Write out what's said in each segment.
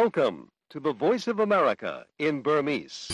Welcome to the Voice of America in Burmese. ။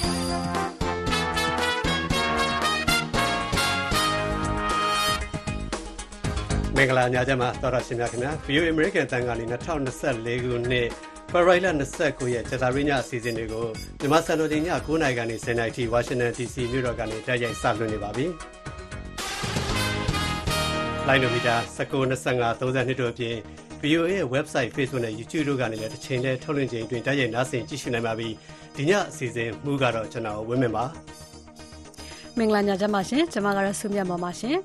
မင်္ဂလာညချမ်းပါတော်ရရှိမြခင်ဗျာ VOA American တန်ကနေ2024ခုနှစ်ဖေဖော်ဝါရီလ29ရက်ဇာတိညအစီအစဉ်တွေကိုမြန်မာစံတော်ချိန်ည9:00နာရီကနေ10:00နာရီထိ Washington DC မြို့တော်ကနေတိုက်ရိုက်စလွှင့်နေပါပြီ။လိုင်းနိုမီတာ1925 32တို့အပြင် VOA ရဲ့ website Facebook နဲ့ YouTube တို့ကနေလည်းတစ်ချိန်နဲ့ထုတ်လွှင့်ချိန်အတွင်းတိုက်ရိုက်နားဆင်ကြည့်ရှုနိုင်ပါပြီ။ဒီညအစီအစဉ်မူကတော့ကျွန်တော်ဝင်းမြင်ပါ။မင်္ဂလာညချမ်းပါရှင်ကျွန်မကတော့ဆုမြတ်ပါပါရှင်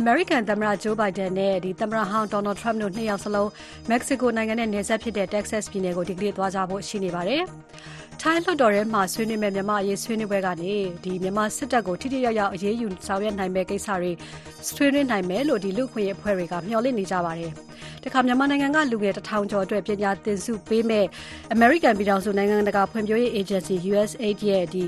American သမ္မတ Joe Biden နဲ့ဒီသမ္မတဟောင်း Donald Trump တို့နှစ်ယောက်စလုံး Mexico နိုင်ငံနဲ့နယ်စပ်ဖြစ်တဲ့ Texas ပြည်နယ်ကိုဒီကနေ့သွားကြဖို့ရှိနေပါတယ် ထိုင်းလွှတ်တော်ထဲမှာဆွေးနွေးမဲ့မြန်မာအရေးဆွေးနွေးပွဲကနေဒီမြန်မာစစ်တပ်ကို ထိထိရောက်ရောက် အရေးယူဆောင်ရွက်နိုင်မဲ့ကိစ္စတွေ ဆွေးနွေးနိုင်မယ်လို့ဒီလူခွင့်ရေးအဖွဲ့တွေက မျှော်လင့်နေကြပါတယ်။တခါမြန်မာနိုင်ငံက လူငယ်တထောင်ကျော်အတွက် ပညာသင်ဆုပေးမဲ့ American ပြည်ထောင်စု နိုင်ငံတကာဖွံ့ဖြိုးရေး Agency USAID ရဲ့ဒီ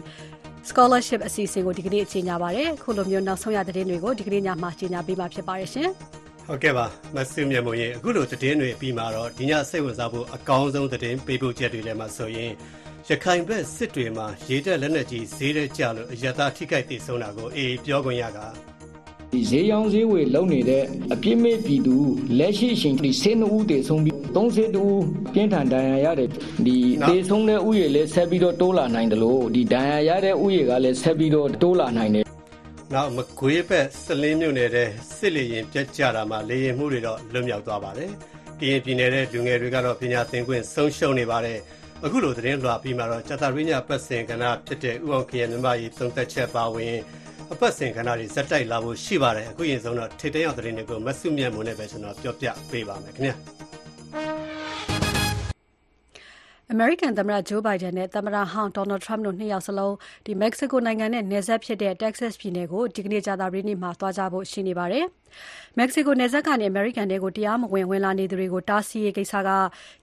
scholarship အစီအစဉ်ကို ဒီကနေ့ ကြေညာပါတယ်။ခုလိုမျိုးနောက်ဆုံးရသတင်းတွေကို ဒီကနေ့ညမှာ ကြေညာပေးမှာဖြစ်ပါတယ်ရှင်။ဟုတ်ကဲ့ပါမဆုမြတ်မုံရင်အခုလိုသတင်းတွေပြီးမှာတော့ ဒီညစိတ်ဝင်စားဖို့အကောင်းဆုံးသတင်းပေးပို့ချက်တွေလည်းမှဆိုရင် ရခိုင်ဘက်စစ်တွေမှာ ရေတက်လက်နက်ကြီးဈေးတဲ့ကြလို့ အရသာထိခိုက်တည်ဆုံးတာကိုအေးပြောခွင့်ရကဒီဈေးရောင်းဈေးဝယ်လုပ်နေတဲ့အပြစ်မဲ့ပြည်သူ လက်ရှိရှင်ဒီစင်းဦးတည်ဆုံးပြီး30တူပြင်းထန်ဒဏ်ရာရတဲ့ဒီတည်ဆုံးတဲ့ဥယေလည်း ဆက်ပြီးတော့ တိုးလာနိုင်တယ်လို့ဒီဒဏ်ရာရတဲ့ဥယေကလည်း ဆက်ပြီးတော့ တိုးလာနိုင်တယ်နောက်မကွေးဘက် စလင်းမြို့နယ်တဲ့စစ်လေရင်ပြက်ကြတာမှာ လေရင်မှုတွေတော့ လွတ်မြောက်သွားပါတယ်။ကရင်ပြည်နယ်တဲ့လူငယ်တွေကတော့ ပညာသင်ခွင့်ဆုံးရှုံးနေပါတယ်။ အခုလိုသတင်းလွှာပြီးမှတော့ကျတာရင်းညပတ်စင်ကဏ္ဍဖြစ်တဲ့ဥအောင်ခရမြမကြီးသုံးသက်ချက်ပါဝင်အပတ်စဉ်ကဏ္ဍတွေဇက်တိုက်လာဖို့ရှိပါတယ်အခုရင်ဆုံးတော့ထိတ်တရောက်သတင်းတွေကိုမဆုမြတ်မွန်နဲ့ပဲကျွန်တော်ပြောပြပေးပါမယ်ခင်ဗျာ American သမ္မတ Joe Biden နဲ့ သမ္မတဟောင်း Donald Trump တို့နှစ်ယောက်စလုံးဒီ Mexico နိုင်ငံနဲ့ နယ်စပ်ဖြစ်တဲ့ Texas ပြည်နယ်ကို ဒီကနေ့ ကြာသပတေးနေ့မှာ သွားကြဖို့ ရှိနေပါတယ်။ Mexico နယ်စပ်ကနေ American တွေကို တရားမဝင် ဝင်လာနေသူတွေကို တားဆီးရေးကိစ္စက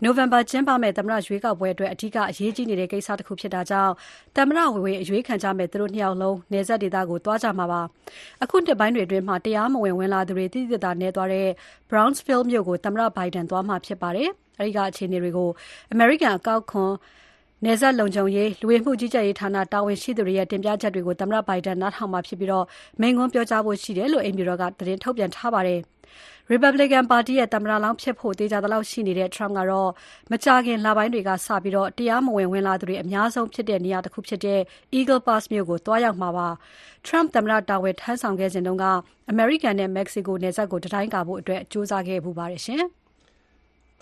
November ကျင်းပမယ့် သမ္မတရွေးကောက်ပွဲအတွက် အဓိကအရေးကြီးနေတဲ့ ကိစ္စတစ်ခုဖြစ်တာကြောင့် သမ္မတဝင်အရွေးခံကြမဲ့သူတို့နှစ်ယောက်လုံး နယ်စပ်ဒေသကို သွားကြမှာပါ။အခုနှစ်ပိုင်းတွေအတွင်းမှာတရားမဝင် ဝင်လာသူတွေတိတိကျကျနေသွားတဲ့ Brownsville မြို့ကို သမ္မတ Biden သွားမှာဖြစ်ပါတယ်။ အဲဒီကအခြေအနေတွေကို အမေရိကန်အကောက်ခွန် နယ်စပ်လုံခြုံရေး လူဝင်မှုကြီးကြပ်ရေးဌာန တာဝန်ရှိသူတွေရဲ့ တင်ပြချက်တွေကို သမ္မတဘိုင်ဒန်နားထောင်မှာဖြစ်ပြီးတော့မိန့်ခွန်းပြောကြားဖို့ရှိတယ်လို့ အိမ်ဖြူတော်က သတင်းထုတ်ပြန်ထားပါတယ်။ Republican ပါတီရဲ့ သမ္မတလောင်းဖြစ်ဖို့တေချာသလောက်ရှိနေတဲ့ Trump ကတော့ မကြာခင်လပိုင်းတွေကစပြီးတော့တရားမဝင် ဝင်လာသူတွေအများဆုံးဖြစ်တဲ့ နေရာတစ်ခုဖြစ်တဲ့ Eagle Pass မြို့ကိုတွားရောက်မှာပါ။ Trump သမ္မတတာဝန်ထမ်းဆောင်ခဲ့စဉ်တုန်းက American နဲ့ Mexico နယ်စပ်ကိုတတိုင်းကာဖို့အတွက်ကြိုးစားခဲ့ပူပါတယ်ရှင်။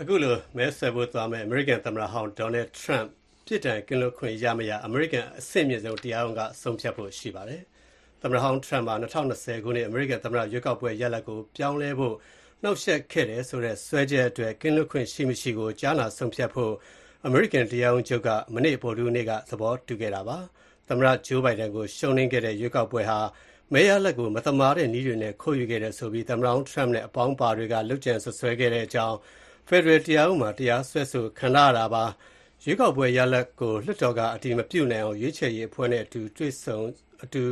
အခုလို မဲဆွယ်ဖို့သွားမယ့် အမေရိကန်သမ္မတဟောင်း Donald Trump ပြစ်ဒဏ်ကင်းလွတ်ခွင့်ရမရ အမေရိကန်အဆင့်မြင့်ဆုံး တရားရုံးက ဆုံးဖြတ်ဖို့ရှိပါတယ်။သမ္မတဟောင်း Trump ဟာ2020ခုနှစ် အမေရိကန်သမ္မတရွေးကောက်ပွဲရလဒ်ကို ပြောင်းလဲဖို့ နှောက်ယှက်ခဲ့တယ်ဆိုတဲ့ စွဲချက်အတွက် ကင်းလွတ်ခွင့်ရှိမရှိကို ကြားနာဆုံးဖြတ်ဖို့ အမေရိကန်တရားရုံးချုပ်က မနေ့ ဗုဒ္ဓဟူးနေ့က သဘောတူခဲ့တာပါ။သမ္မတ Joe Biden ကို ရှုံးနိမ့်ခဲ့တဲ့ ရွေးကောက်ပွဲဟာ မဲရလဒ်ကို မသမာတဲ့နည်းတွေနဲ့ ခိုးယူခဲ့တယ်ဆိုပြီး သမ္မတဟောင်း Trump နဲ့ အပေါင်းပါတွေက လုပ်ကြံဆွဆွဲခဲ့တဲ့အကြောင်း ဖက်ဒရယ်တရားဥပဒေမှာ တရားစွဲဆိုခံရတာပါ ရွေးကောက်ပွဲရလဒ်ကို လွှတ်တော်က အတည်မပြုနိုင်အောင် ရွေးချယ်ရေးအဖွဲ့နဲ့အတူတွေ့ဆုံအတူ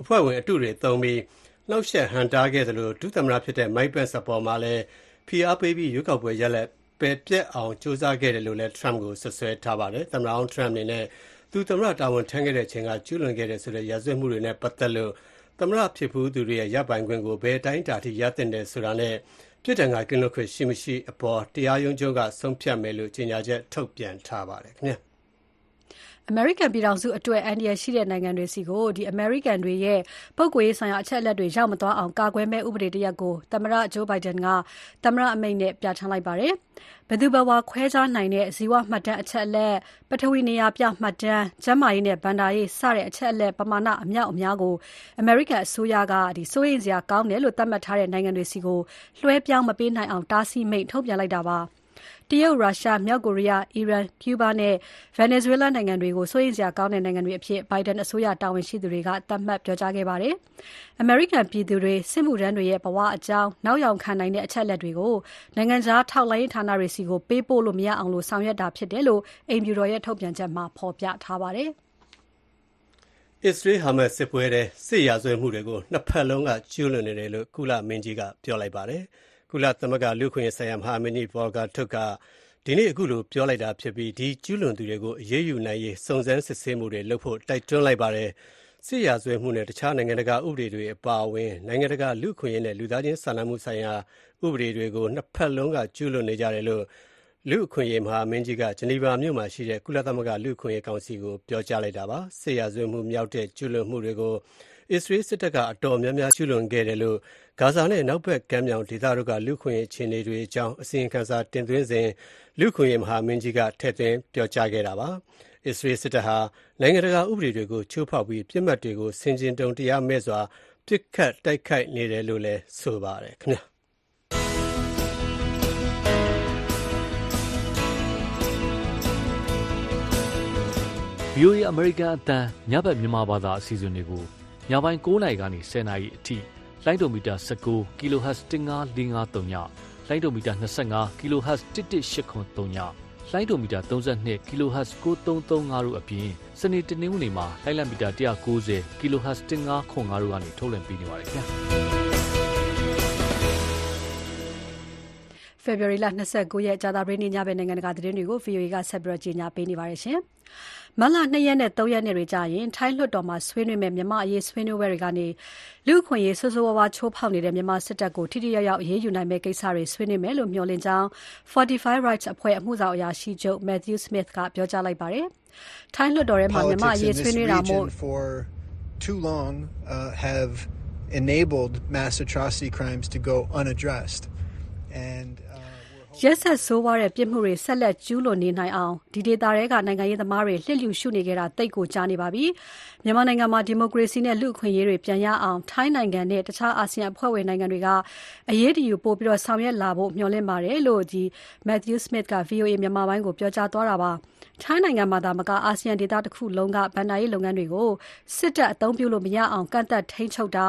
အဖွဲ့ဝင်အတူတွေသုံးပြီး နှောက်ယှက်ဟန်တားခဲ့သလို ဒုသမ္မတဖြစ်တဲ့ Mike Pence အပေါ်မှာလည်း ဖိအားပေးပြီး ရွေးကောက်ပွဲရလဒ် ပယ်ပြက်အောင်စူးစမ်းခဲ့တယ်လို့လည်း Trump ကိုဆွဆွဲထားပါတယ် သမ္မတအောင် Trump အနေနဲ့ သူသမ္မတတာဝန်ထမ်းခဲ့တဲ့အချိန်က ကျူးလွန်ခဲ့တဲ့ဆိုတဲ့ ရာဇဝတ်မှုတွေနဲ့ ပတ်သက်လို့ သမ္မတဖြစ်ဖူးသူတွေရဲ့ ရပိုင်ခွင့်ကို ဘယ်တိုင်းတာထိရတဲ့တယ်ဆိုတာနဲ့ ပြစ်ဒဏ်ကကင်းလွတ်ခွင့်ရှိမရှိအပေါ် တရားရုံးချုပ်က ဆုံးဖြတ်မယ်လို့ ကြေညာချက်ထုတ်ပြန်ထားပါတယ်ခင်ဗျာ အမေရိကန်ပြည်ထောင်စုအတွက် အန္တရာယ်ရှိတဲ့နိုင်ငံတွေစီကိုဒီအမေရိကန်တွေရဲ့ ပုဂ္ဂိုလ်ရေးဆိုင်ရာ အချက်အလက်တွေ ရောက်မသွားအောင် ကာကွယ်မဲ့ဥပဒေတရက်ကို သမ္မတဂျိုးဘိုင်ဒန်ကသမ္မတအမိန့်နဲ့ ပြဋ္ဌာန်းလိုက်ပါတယ်။ဘယ်သူဘဝခွဲခြားနိုင်တဲ့ ဇီဝမှတ်တမ်းအချက်အလက် ပထဝီနေရာပြမှတ်တမ်း ကျန်းမာရေးနဲ့ဗန္ဒာရေး စတဲ့ အချက်အလက် ပမာဏ အမြောက်အများကို အမေရိကန်အစိုးရကဒီစိုးရိမ်စရာကောင်းတယ်လို့ သတ်မှတ်ထားတဲ့ နိုင်ငံတွေစီကိုလွှဲပြောင်းမပေးနိုင်အောင် တားဆီးမိန့် ထုတ်ပြန်လိုက်တာပါ။ တရုတ်၊ရုရှား၊မြောက်ကိုရီးယား၊အီရန်၊ကျူးဘားနဲ့ဗင်နီဇွဲလားနိုင်ငံတွေကို စိုးရိမ်စရာကောင်းတဲ့ နိုင်ငံတွေအဖြစ်ဘိုင်ဒန်အစိုးရတာဝန်ရှိသူတွေက သတ်မှတ်ပြောကြားခဲ့ပါတယ်။အမေရိကန်ပြည်သူတွေ စစ်မှုထမ်းတွေရဲ့ ဘဝအကြောင်း နောက်ယောင်ခံနိုင်တဲ့ အချက်အလက်တွေကို နိုင်ငံခြားထောက်လှမ်းရေးဌာနတွေဆီကိုပေးပို့လို့ မရအောင်လို့ဆောင်ရွက်တာဖြစ်တယ်လို့ အိမ်ဖြူတော်ရဲ့ ထုတ်ပြန်ချက်မှာ ဖော်ပြထားပါတယ်။အစ္စရေး-ဟာမတ်စ်စစ်ပွဲထဲ စစ်ရာဇဝတ်မှုတွေကို နှစ်ဘက်လုံးက ကျူးလွန်နေတယ်လို့ ကုလမင်းကြီးက ပြောလိုက်ပါတယ်။ ကုလသမဂ္ဂ လူ့အခွင့်အရေးဆိုင်ရာ မဟာမင်းကြီး Volker Turk က ဒီနေ့ အခုလို ပြောလိုက်တာဖြစ်ပြီး ဒီကျူးလွန်သူတွေကို အရေးယူနိုင်ရေး စုံစမ်းစစ်ဆေးမှုတွေလုပ်ဖို့ တိုက်တွန်းလိုက်ပါတယ်။စစ်ရာဇဝတ်မှုနဲ့ တခြား နိုင်ငံတကာဥပဒေတွေအပါအဝင် နိုင်ငံတကာ လူ့အခွင့်အရေးနဲ့ လူသားချင်းစာနာမှုဆိုင်ရာ ဥပဒေတွေကို နှစ်ဖက်လုံးက ကျူးလွန်နေကြတယ်လို့ လူ့အခွင့်အရေး မဟာမင်းကြီးက ဂျနီဗာမြို့မှာရှိတဲ့ ကုလသမဂ္ဂ လူ့အခွင့်အရေးကောင်စီကို ပြောကြားလိုက်တာပါ။စစ်ရာဇဝတ်မှုမြောက်တဲ့ ကျူးလွန်မှုတွေကို အစ္စရေးစစ်တပ်က အတော်များများ ကျူးလွန်ခဲ့တယ်လို့ ဂါဇာနဲ့ အနောက်ဘက်ကမ်းမြောင်ဒေသတို့က လူ့အခွင့်အရေး အခြေအနေတွေအကြောင်း အစီရင်ခံစာ တင်သွင်းစဉ် လူ့အခွင့်အရေး မဟာမင်းကြီးက ထည့်သွင်း ပြောကြားခဲ့တာပါ။အစ္စရေးစစ်တပ်ဟာ နိုင်ငံတကာ ဥပဒေတွေကို ချိုးဖောက်ပြီး ပစ်မှတ်တွေကို ဆင်ခြင်တုံတရားမဲ့စွာ ပစ်ခတ်တိုက်ခိုက်နေတယ်လို့လည်း ဆိုပါတယ်ခင်ဗျာ။ VOA အမေရိကန်အတန်းညဘက် မြန်မာဘာသာ အစီအစဉ်တွေကို ညပိုင်း9:00နာရီကနေ10:00နာရီအထိ လိုင်းဒိုမီတာ19 kHz 15553ညလိုင်းဒိုမီတာ25 kHz 11883ညလိုင်းဒိုမီတာ32 kHz 9335တို့အပြင်စနေတနင်္ဂနွေမှာလိုင်းလံမီတာ190 kHz 1505တို့ကနေထုတ်လွှင့်ပေးနေပါတယ်ခင်ဗျာဖေဖော်ဝါရီလ29ရက်ကြာသပတေးနေ့ညဘက်နိုင်ငံတကာသတင်းတွေကို VOA ကဆက်ပြီးကြီးညာပေးနေပါတယ်ရှင်။ မတ်လ2ရက်နဲ့3ရက်နေ့တွေကြာရင် ထိုင်းလွှတ်တော်မှာဆွေးနွေးမဲ့မြန်မာအရေးဆွေးနွေးပွဲတွေကနေ လူခွင့်ရေး ဆိုးဆိုးဝါးဝါချိုးဖောက်နေတဲ့ မြန်မာစစ်တပ်ကို ထိထိရောက်ရောက် အရေးယူနိုင်မဲ့ကိစ္စတွေ ဆွေးနွေးမယ်လို့ မျှော်လင့်ကြောင်း Fortify Rights အဖွဲ့ အမှုဆောင်အရာရှိချုပ် Matthew Smith ကပြောကြားလိုက်ပါတယ်။ထိုင်းလွှတ်တော်ထဲမှာ မြန်မာအရေးဆွေးနွေးတာမို့ ရက်ဆက်ဆိုးဝါးတဲ့ပြစ်မှုတွေဆက်လက်ကျူးလွန်နေနိုင်အောင်ဒီဒေသတွေကနိုင်ငံရေးသမားတွေလှစ်လျူရှုနေကြတာတိတ်ကိုကြားနေပါပြီ။မြန်မာနိုင်ငံမှာဒီမိုကရေစီနဲ့လူ့အခွင့်အရေးတွေပြန်ရအောင်ထိုင်းနိုင်ငံနဲ့တခြားအာဆီယံအဖွဲ့ဝင်နိုင်ငံတွေကအရေးတယူပို့ပြီးတော့ဆောင်ရွက်လာဖို့မျှော်လင့်ပါတယ်လို့ဒီ Matthew Smith က VOA မြန်မာပိုင်းကိုပြောကြားသွားတာပါ။ထိုင်းနိုင်ငံမှာဒါမကအာဆီယံဒေသတစ်ခုလုံးကဗန်ဒါရေးလုပ်ငန်းတွေကိုစစ်တပ်အုံပြုလို့မရအောင်ကန့်သက်ထိန်းချုပ်တာ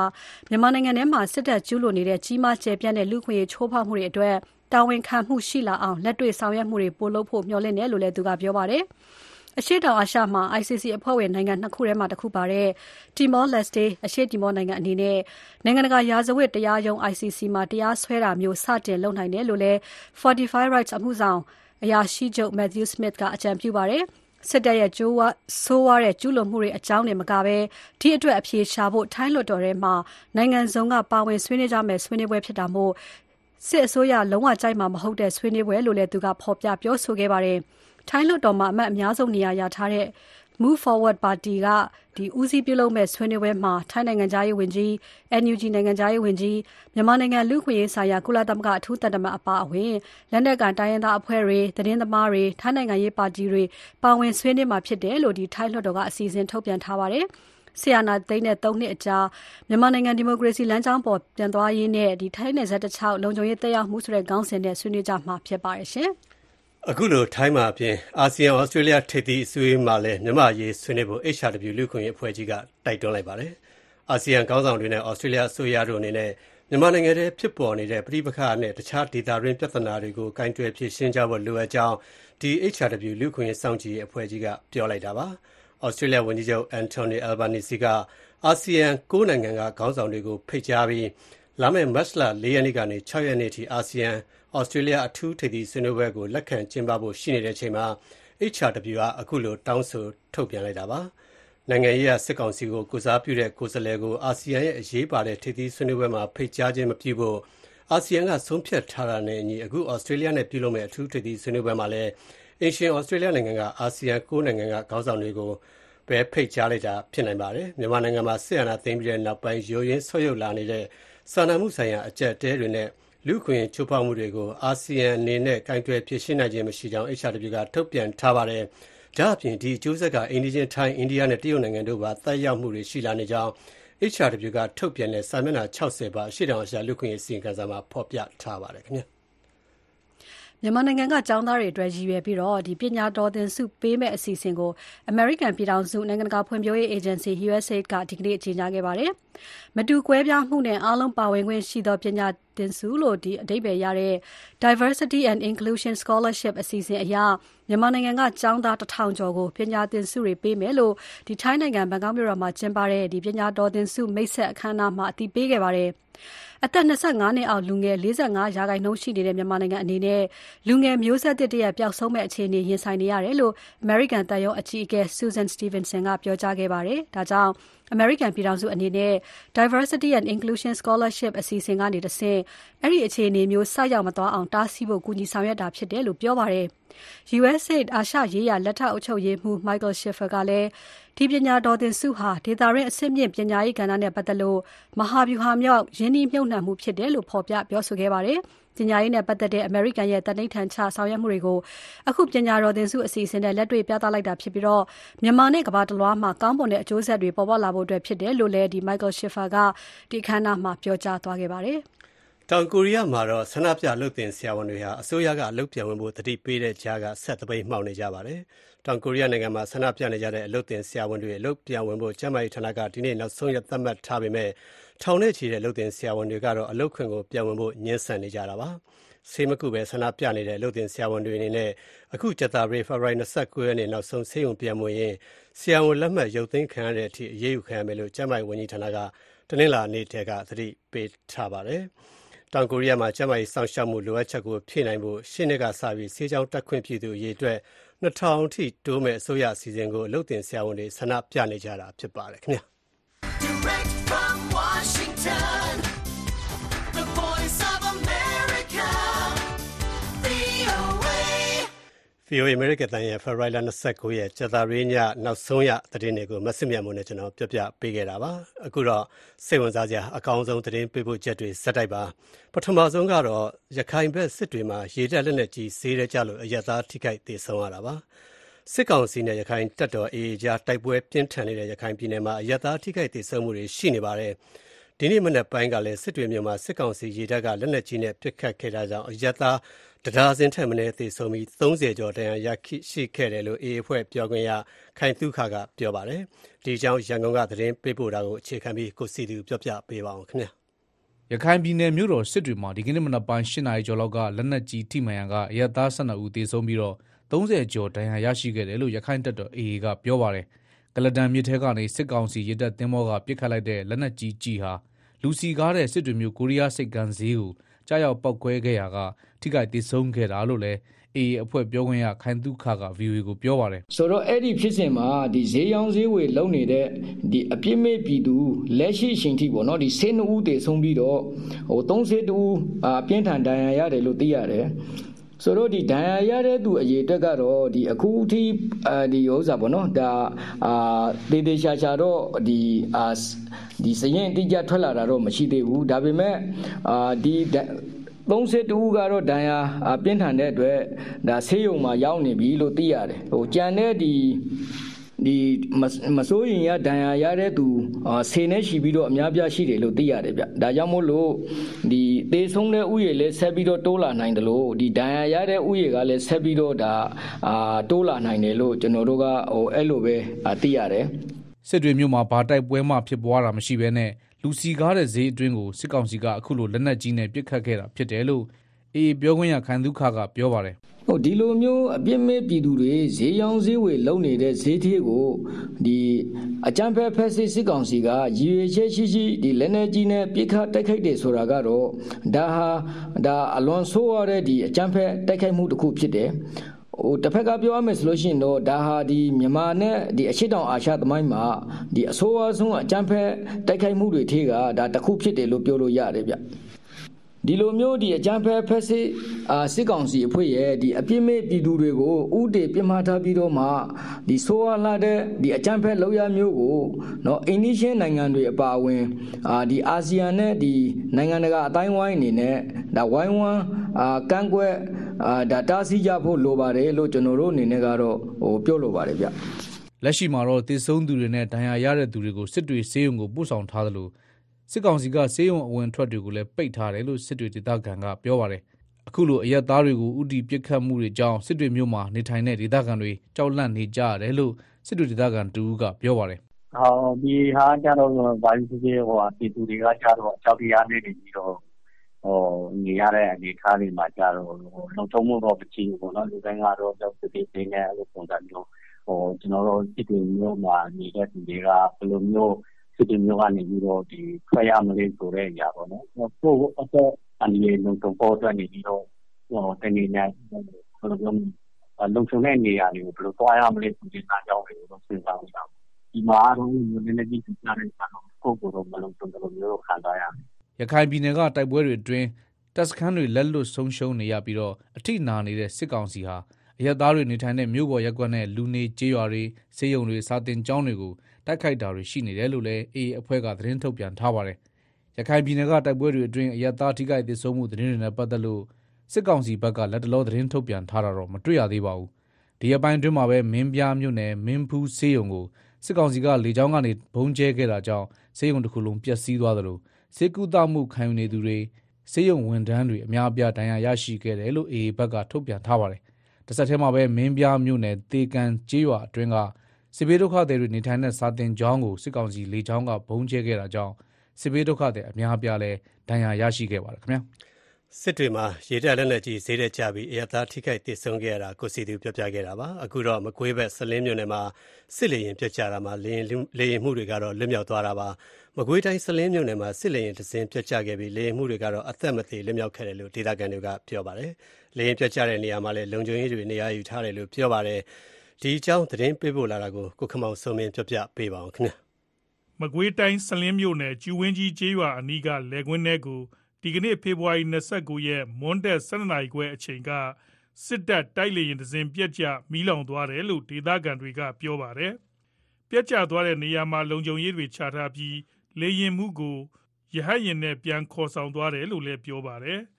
မြန်မာနိုင်ငံထဲမှာစစ်တပ်ကျူးလွန်နေတဲ့ကြီးမားကျယ်ပြန့်တဲ့လူ့ခွင့်ရေးချိုးဖောက်မှုတွေအတွက် တာဝန်ခံမှုရှိလာအောင် လက်တွေ့ဆောင်ရွက်မှုတွေပိုလုပ်ဖို့ မျှော်လင့်တယ်လို့လည်း သူကပြောပါတယ်။အရှေ့တောင်အာရှမှာ ICC အဖွဲ့ဝင်နိုင်ငံနှစ်ခုထဲမှာတစ်ခုပါတဲ့ Timor Leste အရှေ့တီမောနိုင်ငံအနေနဲ့ နိုင်ငံတကာရာဇဝတ်တရားရုံး ICC မှာ တရားစွဲတာမျိုး စတင်လုပ်နိုင်တယ်လို့လည်း Fortify Rights အမှုဆောင်အရာရှိချုပ် Matthew Smith က အကြံပြုပါတယ်။စစ်တပ်ရဲ့ကြိုးဝဆိုးဝါးတဲ့ ကျူးလွန်မှုတွေအကြောင်းတွေမကဘဲ ဒီအတွက်အပြေရှာဖို့ ထိုင်းလွှတ်တော်ထဲမှာ နိုင်ငံစုံက ပါဝင်ဆွေးနွေးကြမယ်ဆွေးနွေးပွဲဖြစ်တာမို့ စစ်အစိုးရလုံးဝကြိုက်မှာမဟုတ်တဲ့ဆွေးနွေးပွဲလို့လည်းသူကဖော်ပြပြောဆိုခဲ့ပါတယ်။ထိုင်းလွှတ်တော်မှာအမတ်အများဆုံးနေရာရထားတဲ့ Move Forward Party ကဒီဦးစီးပြုလုပ်မဲ့ဆွေးနွေးပွဲမှာထိုင်းနိုင်ငံသားရေးဝန်ကြီး NUG နိုင်ငံသားရေးဝန်ကြီးမြန်မာနိုင်ငံလူ့ခွင့်ရေးဆိုင်ရာကုလသမဂ္ဂအထူးတန်တမန်အပါအဝင်လက်နက်ကန်တိုင်းရင်းသားအဖွဲ့တွေသတင်းသမားတွေထိုင်းနိုင်ငံရေးပါတီတွေပါဝင်ဆွေးနွေးမှာဖြစ်တယ်လို့ဒီထိုင်းလွှတ်တော်ကအစီအစဉ်ထုတ်ပြန်ထားပါတယ်။ ဆီယနာသိန်းနဲ့ ၃ နှစ်အကြာ မြန်မာနိုင်ငံ ဒီမိုကရေစီလမ်းကြောင်းပေါ် ပြန်သွားရေးနဲ့ဒီထိုင်းနယ်စပ်တစ်လျှောက် လုံခြုံရေးတက်ရောက်မှု ဆိုတဲ့ ခေါင်းစဉ်နဲ့ ဆွေးနွေးကြမှာဖြစ်ပါတယ်ရှင်။အခုလို ထိုင်းမှာအပြင် အာဆီယံဩစတြေးလျ ထိပ်သီးအစည်းအဝေးမှာလည်း မြန်မာ့အရေးဆွေးနွေးဖို့ HRW လူ့အခွင့်အရေးအဖွဲ့ကြီးက တိုက်တွန်းလိုက်ပါတယ်။အာဆီယံခေါင်းဆောင်တွေနဲ့ဩစတြေးလျအစိုးရတို့အနေနဲ့ မြန်မာနိုင်ငံထဲဖြစ်ပေါ်နေတဲ့ ပဋိပက္ခနဲ့ တခြားဒေသတွင်းပြဿနာတွေကို ကိုင်တွယ်ဖြေရှင်းကြဖို့ လိုအပ်ကြောင်းဒီ HRW လူ့အခွင့်အရေးစောင့်ကြည့်ရေးအဖွဲ့ကြီးက ပြောလိုက်တာပါ။ ဩစတြေးလျဝန်ကြီးချုပ် Anthony Albanese က အာဆီယံ ၉ နိုင်ငံက ခေါင်းဆောင်တွေကို ဖိတ်ကြားပြီး လာမယ့် မတ်လ ၄ ရက်နေ့ကနေ ၆ ရက်နေ့ထိ အာဆီယံဩစတြေးလျ အထူးထိပ်သီးဆွေးနွေးပွဲကို လက်ခံကျင်းပဖို့ ရှိနေတဲ့အချိန်မှာ HRW က အခုလို တောင်းဆိုထုတ်ပြန်လိုက်တာပါ။နိုင်ငံရေးအရ စစ်ကောင်စီကို ကိုစားပြုတဲ့ ကိုယ်စားလှယ်ကို အာဆီယံရဲ့ အရေးပါတဲ့ ထိပ်သီးဆွေးနွေးပွဲမှာ ဖိတ်ကြားခြင်းမပြုဖို့ အာဆီယံက ဆုံးဖြတ်ထားတာနဲ့အညီ အခု ဩစတြေးလျနဲ့ ပြုလုပ်မယ့် အထူးထိပ်သီးဆွေးနွေးပွဲမှာလည်း အင်ရှင် ဩစတြေးလျနိုင်ငံက အာဆီယံ ၉ နိုင်ငံက ခေါင်းဆောင်တွေကိုပဲ ဖိတ်ကြားလိုက်တာ ဖြစ်နိုင်ပါတယ်။မြန်မာနိုင်ငံမှာ စစ်အာဏာသိမ်းပြီးတဲ့နောက်ပိုင်း ယိုယွင်းဆုတ်ယုတ်လာနေတဲ့ စာနာမှုဆိုင်ရာ အကျပ်အတည်းတွေနဲ့ လူ့အခွင့်အရေး ချိုးဖောက်မှုတွေကို အာဆီယံအနေနဲ့ ကိုင်တွယ်ဖြေရှင်းနိုင်ခြင်းမရှိကြောင်း HRW က ထုတ်ပြန်ထားပါတယ်။ဒါ့အပြင် ဒီအကျိုးဆက်က အိမ်နီးချင်း ထိုင်း၊အိန္ဒိယနဲ့ တရုတ်နိုင်ငံတို့ပါ သက်ရောက်မှုတွေ ရှိလာနေကြောင်း HRW က ထုတ်ပြန်တဲ့ စာမျက်နှာ ၆၀ ပါ အရှေ့တောင်အာရှ လူ့အခွင့်အရေး အစီရင်ခံစာမှာ ဖော်ပြထားပါတယ်။ မြန်မာနိုင်ငံက ကျောင်းသားတွေအတွက် ရည်ရွယ်ပြီး ပညာတော်သင်ဆုပေးမယ့် အစီအစဉ်ကို အမေရိကန်ပြည်ထောင်စု နိုင်ငံတကာဖွံ့ဖြိုးရေးအေဂျင်စီ USAID က ဒီကနေ့ ကြေညာခဲ့ပါတယ်။မတူကွဲပြားမှုနဲ့ အားလုံးပါဝင်ခွင့်ရှိသော ပညာသင်ဆုလို့ဒီအဓိပ္ပာယ်ရတဲ့ Diversity and Inclusion Scholarship အစီအစဉ်အရ မြန်မာနိုင်ငံက ကျောင်းသား1000ကျော်ကို ပညာသင်ဆုတွေပေးမယ်လို့ဒီထိုင်းနိုင်ငံ ဘန်ကောက်မြို့တော်မှာကျင်းပတဲ့ဒီပညာတော်သင်ဆု မိတ်ဆက်အခမ်းအနားမှာအတည်ပြုခဲ့ပါတယ်။ အသက်25နှစ်အောက် လူငယ်45ရာခိုင်နှုန်းရှိနေတဲ့ မြန်မာနိုင်ငံအနေနဲ့ လူငယ်မျိုးဆက်သစ်တရပ် ပျောက်ဆုံးမဲ့အခြေအနေ ရင်ဆိုင်နေရတယ်လို့ American တန်ယုံအကြီးအကဲ Susan Stevenson ကပြောကြားခဲ့ပါတယ်။ဒါကြောင့် American ပြည်ထောင်စုအနေနဲ့ Diversity and Inclusion Scholarship အစီအစဉ်ကနေတဆင့် အဲ့ဒီအခြေအနေမျိုး ဆိုက်ရောက်မသွားအောင် တားဆီးဖို့ ကူညီဆောင်ရွက်တာဖြစ်တယ်လို့ ပြောပါတယ်။ USAID အာရှရေးရာ လက်ထောက်အုပ်ချုပ်ရေးမှူး Michael Schiffer ကလည်း ဒီပညာတော်သင်ဆုဟာ ဒေတာရင်းအဆင့်မြင့် ပညာရေးကဏ္ဍနဲ့ပတ်သက်လို့ မဟာဗျူဟာမြောက် ရင်းနှီးမြှုပ်နှံမှုဖြစ်တယ်လို့ ဖော်ပြပြောဆိုခဲ့ပါတယ်။ ပညာရေးနဲ့ပတ်သက်တဲ့ အမေရိကန်ရဲ့တနိဋ္ဌာန်ချ ဆောင်ရွက်မှုတွေကို အခု ပညာတော်သင်ဆုအစီအစဉ်နဲ့ လက်တွေ့ပြသလိုက်တာဖြစ်ပြီးတော့မြန်မာနဲ့ ကမ္ဘာတလွှားမှာ ကောင်းမွန်တဲ့အကျိုးဆက်တွေ ပေါ်ပေါက်လာဖို့အတွက်ဖြစ်တယ်လို့လည်းဒီ Michael Schiffer က ဒီခမ်းနားမှာ ပြောကြားသွားခဲ့ပါတယ်။တောင်ကိုရီးယားမှာတော့ ဆန္ဒပြလုပ်တင်ဆရာဝန်တွေဟာ အစိုးရက အလုပ်ပြန်ဝင်ဖို့တတိပေးတဲ့ကြားက ဆက်တပိတ်မှောက်နေကြပါတယ်။တောင်ကိုရီးယားနိုင်ငံမှာ ဆန္ဒပြနေကြတဲ့ အလုပ်တင်ဆရာဝန်တွေ အလုပ်ပြန်ဝင်ဖို့ ကျန်းမာရေးဌာနက ဒီနေ့ နောက်ဆုံးရက် သတ်မှတ်ထားပေမဲ့ ထောင်နဲ့ချီတဲ့လုပ်တင်ဆရာဝန်တွေကတော့ အလုပ်ခွင်ကို ပြန်ဝင်ဖို့ညှင်းဆန်နေကြတာပါ။ဆေးမကုပဲဆန္ဒပြနေတဲ့ အလုပ်တင်ဆရာဝန်တွေအနေနဲ့ အခု ကြာသပတေး ဖေဖော်ဝါရီ29ရက်နေ့ နောက်ဆုံး ဆေးရုံပြန်ဝင်ရင် ဆရာဝန်လက်မှတ် ရုပ်သိမ်းခံရတဲ့အထိ အရေးယူခံရမယ်လို့ ကျန်းမာရေးဝန်ကြီးဌာနက တနင်္လာနေ့တည်းကသတိပေးထားပါတယ်။တောင်ကိုရီးယားမှာ ကျန်းမာရေးစောင့်ရှောက်မှု လိုအပ်ချက်ကို ဖြည့်နိုင်ဖို့ ရှင်းနှစ်ကစပြီး ဆေးကြောင်းတက်ခွင့်ပြုသူ အရေအတွက်2000အထိတိုးမဲ့အစိုးရအစီအစဉ်ကို အလုပ်တင်ဆရာဝန်တွေ ဆန္ဒပြနေကြတာ ဖြစ်ပါတယ်ခင်ဗျာ Direct from Washington the voice of America VOA VOA America တန်ရဲ့ February 29ရက်ကြာသပတေးညနောက်ဆုံးရသတင်းတွေကိုမစစ်မြတ်မို့နဲ့ကျွန်တော်ပြပြပေးခဲ့တာပါအခုတော့စိတ်ဝင်စားစရာအကောင်းဆုံးသတင်းပေးဖို့ချက်တွေစက်တိုက်ပါပထမဆုံးကတော့ရခိုင်ဘက်စစ်တွေမှာရေတက်လက်နဲ့ကြီးဈေးရဲကြလို့အရသာထိခိုက်ဒေဆုံးရတာပါစစ်ကောင်စီနဲ့ရခိုင်တပ်တော် AA ကြားတိုက်ပွဲပြင်းထန်နေတဲ့ရခိုင်ပြည်နယ်မှာအရသာထိခိုက်ဒေဆုံးမှုတွေရှိနေပါတယ် ဒီနေ့မနက်ပိုင်းကလည်း စစ်တွေမြို့မှာ စစ်ကောင်စီရေတပ်က လက်နက်ကြီးနဲ့ ပစ်ခတ်ခဲ့တာကြောင့် အရသာတဒါဇင်ထက်မနည်း သေဆုံးပြီး30ကျော် ဒဏ်ရာရရှိခဲ့တယ်လို့ AA အဖွဲ့ ပြောခွင့်ရ ခိုင်သုခက ပြောပါတယ်။ဒီအကြောင်း ရန်ကုန်က သတင်းပေးပို့တာကို အခြေခံပြီး ကိုစီသူပြောပြပေးပါအောင်ခင်ဗျာ။ရခိုင်ပြည်နယ် မြို့တော်စစ်တွေမှာ ဒီကနေ့မနက်ပိုင်း ၈ နာရီကျော်လောက်က လက်နက်ကြီးထိမှန်ရန်ကအရပ်သား12ဦးသေဆုံးပြီးတော့30ကျော် ဒဏ်ရာရရှိခဲ့တယ်လို့ရခိုင်တပ်တော် AA က ပြောပါတယ်။ ကလဒန်မြစ်ထဲကနေစစ်ကောင်စီရေတပ်သင်္ဘောကပစ်ခတ်လိုက်တဲ့လက်နက်ကြီးကြီးဟာလူစီကားတဲ့စစ်တွေမျိုးကိုရီးယားစိတ်ကန်းဈေးကိုကြားရောက်ပောက်ကွဲခဲ့ရာကထိခိုက်ဒေဆုံးခဲ့တာလို့လည်းအေးအဖွဲ့ပြောခွင့်ရခိုင်တုခက VOA ကိုပြောပါတယ်ဆိုတော့အဲ့ဒီဖြစ်စဉ်မှာဒီဈေးရောင်းဈေးဝယ်လုပ်နေတဲ့ဒီအပြစ်မဲ့ပြည်သူလက်ရှိအချိန်ထိပေါ့နော်ဒီဆေးနှဦးတည်ဆုံးပြီးတော့ဟို30တူအပြင်းထန်ဒဏ်ရာရတယ်လို့သိရတယ် ဆိုတော့ဒီဒဏ်ရာရတဲ့သူအရေအတွက်ကတော့ဒီအခုထိအဲဒီဥစ္စာပေါ့နော်ဒါအာတေးသေးချာချာတော့ဒီအာဒီစရင်တိကျထွက်လာတာတော့မရှိသေးဘူးဒါပေမဲ့အာဒီ32ဦးကတော့ဒဏ်ရာပြင်းထန်တဲ့အတွက်ဒါဆေးရုံမှာရောက်နေပြီလို့သိရတယ်ဟိုကြံတဲ့ဒီ ဒီမစိုးရင်ရဒဏ်ရာရတဲ့သူဆေနဲ့ရှိပြီးတော့အများပြားရှိတယ်လို့သိရတယ်ဗျဒါကြောင့်မို့လို့ဒီသေဆုံးတဲ့ဥယေလည်းဆက်ပြီးတော့တိုးလာနိုင်တယ်လို့ဒီဒဏ်ရာရတဲ့ဥယေကလည်းဆက်ပြီးတော့ဒါအာတိုးလာနိုင်တယ်လို့ကျွန်တော်တို့ကဟိုအဲ့လိုပဲသိရတယ်စစ်တွေမြို့မှာဘာတိုက်ပွဲမှဖြစ်ပွားတာမရှိဘဲနဲ့လူစီကားတဲ့ဈေးအတွင်းကိုစစ်ကောင်စီကအခုလိုလက်နက်ကြီးနဲ့ပစ်ခတ်ခဲ့တာဖြစ်တယ်လို့ အေးပြောခွင့်ရခိုင်ဒုခကပြောပါတယ်ဟိုဒီလိုမျိုးအပြစ်မဲ့ပြည်သူတွေဈေးရောင်းဈေးဝယ်လုပ်နေတဲ့ဈေးသေးကိုဒီအကြံဖက်ဖက်စစ်စစ်ကောင်စီကရည်ရွယ်ချက်ရှိရှိဒီလက်နက်ကြီးနဲ့ပြစ်ခတ်တိုက်ခိုက်တယ်ဆိုတာကတော့ဒါဟာဒါအလွန်ဆိုးရတဲ့ဒီအကြံဖက်တိုက်ခိုက်မှုတစ်ခုဖြစ်တယ်ဟိုတစ်ဖက်ကပြောရမယ်ဆိုလို့ရှိရင်တော့ဒါဟာဒီမြန်မာနဲ့ဒီအရှိတောင်အာရှသမိုင်းမှာဒီအဆိုးအဆုံးအကြမ်းဖက်တိုက်ခိုက်မှုတွေထေးကဒါတစ်ခုဖြစ်တယ်လို့ပြောလို့ရတယ်ဗျ ဒီလိုမျိုးဒီအကြမ်းဖက်ဖက်စစ်အာစစ်ကောင်စီအဖွဲ့ရဲ့ဒီအပြစ်မဲ့ပြည်သူတွေကိုဥတေပြစ်မှားထားပြီးတော့မှဒီဆိုးဝါးလာတဲ့ဒီအကြမ်းဖက်လောက်ရမျိုးကိုเนาะအိန္ဒိယနိုင်ငံတွေအပါအဝင်အာဒီအာဆီယံနဲ့ဒီနိုင်ငံတကာအတိုင်းဝိုင်းအနေနဲ့ဒါဝိုင်းဝန်းအာကန့်ကွက်အာဒါတားဆီးကြဖို့လိုပါတယ်လို့ကျွန်တော်တို့အနေနဲ့ကတော့ဟိုပြောလိုပါတယ်ဗျလက်ရှိမှာတော့တည်ဆုံးသူတွေနဲ့ဒဏ်ရာရတဲ့သူတွေကိုစစ်တွေစေးရုံကိုပို့ဆောင်ထားသလို စစ်ကောင်စီကစေးရုံအဝင်ထွက်တွေကိုလည်းပိတ်ထားတယ်လို့စစ်တွေဒေသခံကပြောပါတယ်အခုလိုအရက်သားတွေကိုဥတီပစ်ခတ်မှုတွေကြောင့်စစ်တွေမြို့မှာနေထိုင်တဲ့ဒေသခံတွေကြောက်လန့်နေကြရတယ်လို့စစ်တွေဒေသခံတူကပြောပါတယ်ဟောဒီဟာကြတော့ဘာလို့ဖြစ်ဖြစ်ဟိုပြည်သူတွေကကြတော့အကြောက်တရားနဲ့နေပြီးတော့ဟိုနေရတဲ့အနေအထားတွေမှာကြတော့လုံခြုံမှုတော့မရှိဘူးပေါ့နော်လူတိုင်းကတော့ကြောက်စစ်စစ်နဲ့အဲ့လိုပုံစံမျိုးဟိုကျွန်တော်တို့စစ်တွေမျိုးမှာနေတဲ့သူတွေကဘယ်လိုမျိုး စစ်တွေမျိုးကနေပြီးတော့ဒီထွက်ရမလဲဆိုတဲ့အရာပေါ့နော် ကိုယ့်အတွက်အနေနဲ့လုံခြုံဖို့အတွက်နေပြီးတော့ဟိုတနေ့နဲ့ဘယ်လိုမျိုးလုံခြုံတဲ့နေရာတွေကို ဘယ်လိုသွားရမလဲဆိုတဲ့အကြောင်းတွေကိုတော့ စဉ်းစားနေတာဒီမှာတော့နည်းနည်းကြီးပြတဲ့အခါတော့ကိုယ့်ကိုယ်တော့ မလုံခြုံတယ်လို့မျိုးခံစားရတယ် ရခိုင်ပြည်နယ်က တိုက်ပွဲတွေအတွင်း တပ်စခန်းတွေ လက်လွတ်ဆုံးရှုံးနေရပြီးတော့ အထိနာနေတဲ့ စစ်ကောင်စီဟာ အရက်သားတွေနေထိုင်တဲ့ မြို့ပေါ်ရက်ကွက်နဲ့ လူနေကျေးရွာတွေစေယုံတွေ စာတင်ကျောင်းတွေကို တိုက်ခိုက်တာတွေရှိနေတယ်လို့လည်းအေအေအဖွဲ့က သတင်းထုတ်ပြန်ထားပါတယ်။ရခိုင်ပြည်နယ်က တိုက်ပွဲတွေအတွင်း အရက်သားထိခိုက်ဒေဆုံးမှုသတင်းတွေနဲ့ ပတ်သက်လို့ စစ်ကောင်စီဘက်ကလက်တလော သတင်းထုတ်ပြန်ထားတာတော့ မတွေ့ရသေးပါဘူး။ဒီအပိုင်းအတွင်းမှာပဲ မင်းပြားမြို့နယ် မင်းဖူးစေယုံကို စစ်ကောင်စီက လေကြောင်းကနေဘုံကျဲခဲ့တာကြောင့်စေယုံတစ်ခုလုံးပျက်စီးသွားသလိုစေကူတမှုခံယူနေသူတွေစေယုံဝန်ထမ်းတွေ အများအပြား ဒဏ်ရာရရှိခဲ့တယ်လို့အေအေဘက်က ထုတ်ပြန်ထားပါတယ်။တစ်ဆက်တည်းမှာပဲ မင်းပြားမြို့နယ်တေကန်ကျေးရွာအတွင်းက စစ်ဘေးဒုက္ခသည်တွေနေထိုင်တဲ့စာတင်ကျောင်းကိုစစ်ကောင်စီလေကြောင်းကဘုံကျဲခဲ့တာကြောင့်စစ်ဘေးဒုက္ခသည်အများအပြားလည်းဒဏ်ရာရရှိခဲ့ပါတယ်ခင်ဗျာ။စစ်တွေမှာရေတပ်လက်နက်ကြီးဈေးတဲ့ကြပြီးအရသာထိခိုက်တည်ဆုံခဲ့ရတာကိုစီသူပြောပြခဲ့တာပါအခုတော့မကွေးဘက်ဆလင်းမြို့နယ်မှာစစ်လေရင်ပြတ်ကြတာမှာလေရင်လေရင်မှုတွေကတော့လွတ်မြောက်သွားတာပါမကွေးတိုင်းဆလင်းမြို့နယ်မှာစစ်လေရင်တစင်းပြတ်ကျခဲ့ပြီးလေရင်မှုတွေကတော့အသက်မသေးလွတ်မြောက်ခဲ့တယ်လို့ဒေသခံတွေကပြောပါတယ်။လေရင်ပြတ်ကျတဲ့နေရာမှာလည်းလုံခြုံရေးတွေနေရာယူထားတယ်လို့ပြောပါတယ်။ ဒီအကြောင်းသတင်းပေးပို့လာတာကိုကိုခမောင်စုံမင်းပြောပြပေးပါအောင်ခင်ဗျာ။မကွေးတိုင်းဆလင်းမြို့နယ်ကျူဝင်းကြီးကျေးရွာအနီးကလယ်ကွင်းထဲကိုဒီကနေ့ဖေဖော်ဝါရီ29ရက်မွန်းတက်7နာရီခွဲအချိန်ကစစ်တပ်တိုက်လေရင်တစင်းပြက်ကျမီးလောင်သွားတယ်လို့ဒေသခံတွေကပြောပါတယ်။ပြက်ကျသွားတဲ့နေရာမှာလုံခြုံရေးတွေချထားပြီးလေရင်မှုကိုရဟတ်ရင်နဲ့ပြန်ခေါ်ဆောင်သွားတယ်လို့လည်းပြောပါတယ်။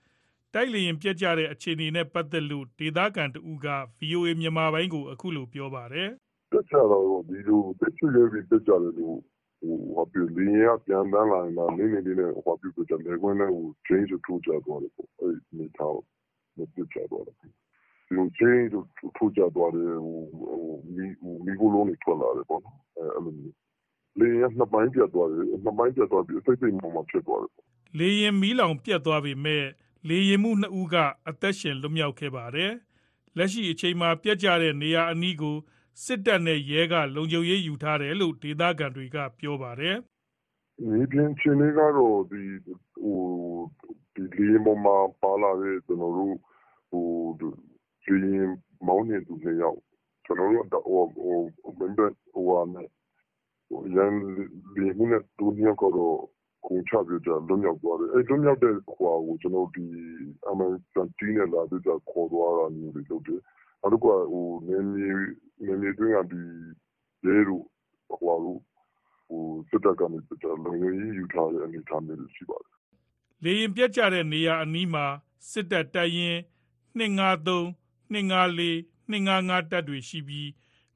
တိုက်လေရင်ပြက်ကျတဲ့ အခြေအနေနဲ့ ပတ်သက်လို့ ဒေသခံတဦးက VOA မြန်မာပိုင်းကို အခုလို ပြောပါတယ်။ပြက်ကျတော့ ဒီလိုတက်ချရပြီးပြက်ကျတယ်လို့ဟိုဟာပြလင်းရပြန်တန်းလာရင်တော့နင်းနေနေနဲ့ဟောပြပြတယ်လေကွန်းနဲ့ဟို change ထိုးကြတော့တယ်ပေါ့ အဲ့ဒီထားမပြကြတော့တယ်ဒီလို change ထိုးကြတော့တယ်ဟိုဟိုမီဟိုမီကိုလုံးနေထွက်လာတယ်ပေါ့နော် အဲ့လိုမျိုး လေရင်နှစ်ပိုင်းပြတ်သွားတယ် နှစ်ပိုင်းပြတ်သွားပြီး အစိတ်စိတ်မှမှဖြစ်သွားတယ် လေရင်မီးလောင်ပြတ်သွားပြီမဲ့ လေရင်မှုနှစ်ဦးက အသက်ရှင် လွတ်မြောက်ခဲ့ပါတယ် လက်ရှိအချိန်မှာပြတ်ကျတဲ့နေရာအနီးကို စစ်တပ်နဲ့ရဲက လုံခြုံရေးယူထားတယ်လို့ ဒေသခံတွေက ပြောပါတယ်။မြေပြင်အခြေအနေကတော့ဒီလေယာဉ်ပေါ်မှာပါလာတဲ့ကျနော်တို့လေယာဉ်မောင်းနှင်သူနှစ်ယောက် ကျနော်တို့ရန်လေယာဉ်မှူးနဲ့ သူတို့နှစ်ယောက်ကတော့ ခုန်ချပြီးတော့လွတ်မြောက်သွားတယ်။အဲဒီလွတ်မြောက်တဲ့ဟာကိုကျနော်တို့ MI-20 နဲ့လာပြီးတော့ခေါ်သွားတာမျိုးတွေလုပ်တယ်။နောက်တခုကနယ်မြေနယ်မြေအတွင်းကရဲတို့စစ်တပ်ကနေလုံခြုံရေးယူထားတဲ့အနေအထားမျိုးတွေရှိပါတယ်။လေယာဉ်ပျက်ကျတဲ့နေရာအနီးမှာစစ်တပ်တပ်ရင်း၂၅၃၊၂၅၄၊၂၅၅တပ်တွေရှိပြီး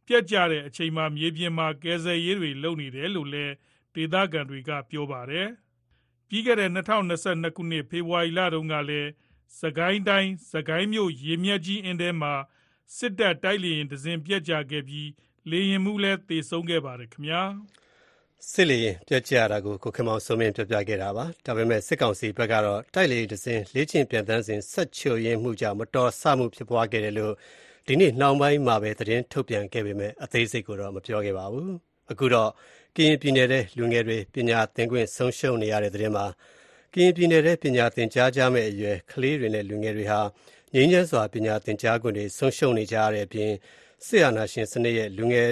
ပျက်ကျတဲ့အချိန်မှာမြေပြင်မှာကယ်ဆယ်ရေးတွေလုပ်နေတယ်လို့လည်း ဒေသခံတွေက ပြောပါတယ်။ပြီးခဲ့တဲ့ ၂၀၂၂ ခုနှစ် ဖေဖော်ဝါရီလတုန်းကလည်း စစ်ကိုင်းတိုင်း စစ်ကိုင်းမြို့ ရေမျက်ကြီးအင်းထဲမှာ စစ်တပ် တိုက်လေယာဉ်တစင်း ပျက်ကျခဲ့ပြီး လေယာဉ်မှူးလည်း သေဆုံးခဲ့ပါတယ်ခင်ဗျာ။စစ်လေယာဉ်ပျက်ကျတာကို ကိုခင်မောင်စိုးမင်း ပြောပြခဲ့တာပါ။ဒါပေမဲ့စစ်ကောင်စီဘက်ကတော့ တိုက်လေယာဉ်တစင်း လေ့ကျင့်ပျံသန်းစဉ် စက်ချို့ယွင်းမှုကြောင့် မတော်တဆမှု ဖြစ်ပွားခဲ့တယ်လို့ ဒီနေ့နှောင်းပိုင်းမှာပဲ သတင်းထုတ်ပြန်ခဲ့ပေမဲ့အသေးစိတ်ကိုတော့ မပြောခဲ့ပါဘူး။ အခုတော့ကရင်ပြည်နယ်ထဲလူငယ်တွေပညာသင်ခွင့်ဆုံးရှုံးနေရတဲ့သတင်းမှာကရင်ပြည်နယ်ထဲပညာသင်ကြားကြမယ့်အရွယ်ကလေးတွေနဲ့လူငယ်တွေဟာငြိမ်းချမ်းစွာပညာသင်ကြားခွင့်တွေဆုံးရှုံးနေကြရတဲ့အပြင်စစ်အာဏာရှင်စနစ်ရဲ့လူငယ်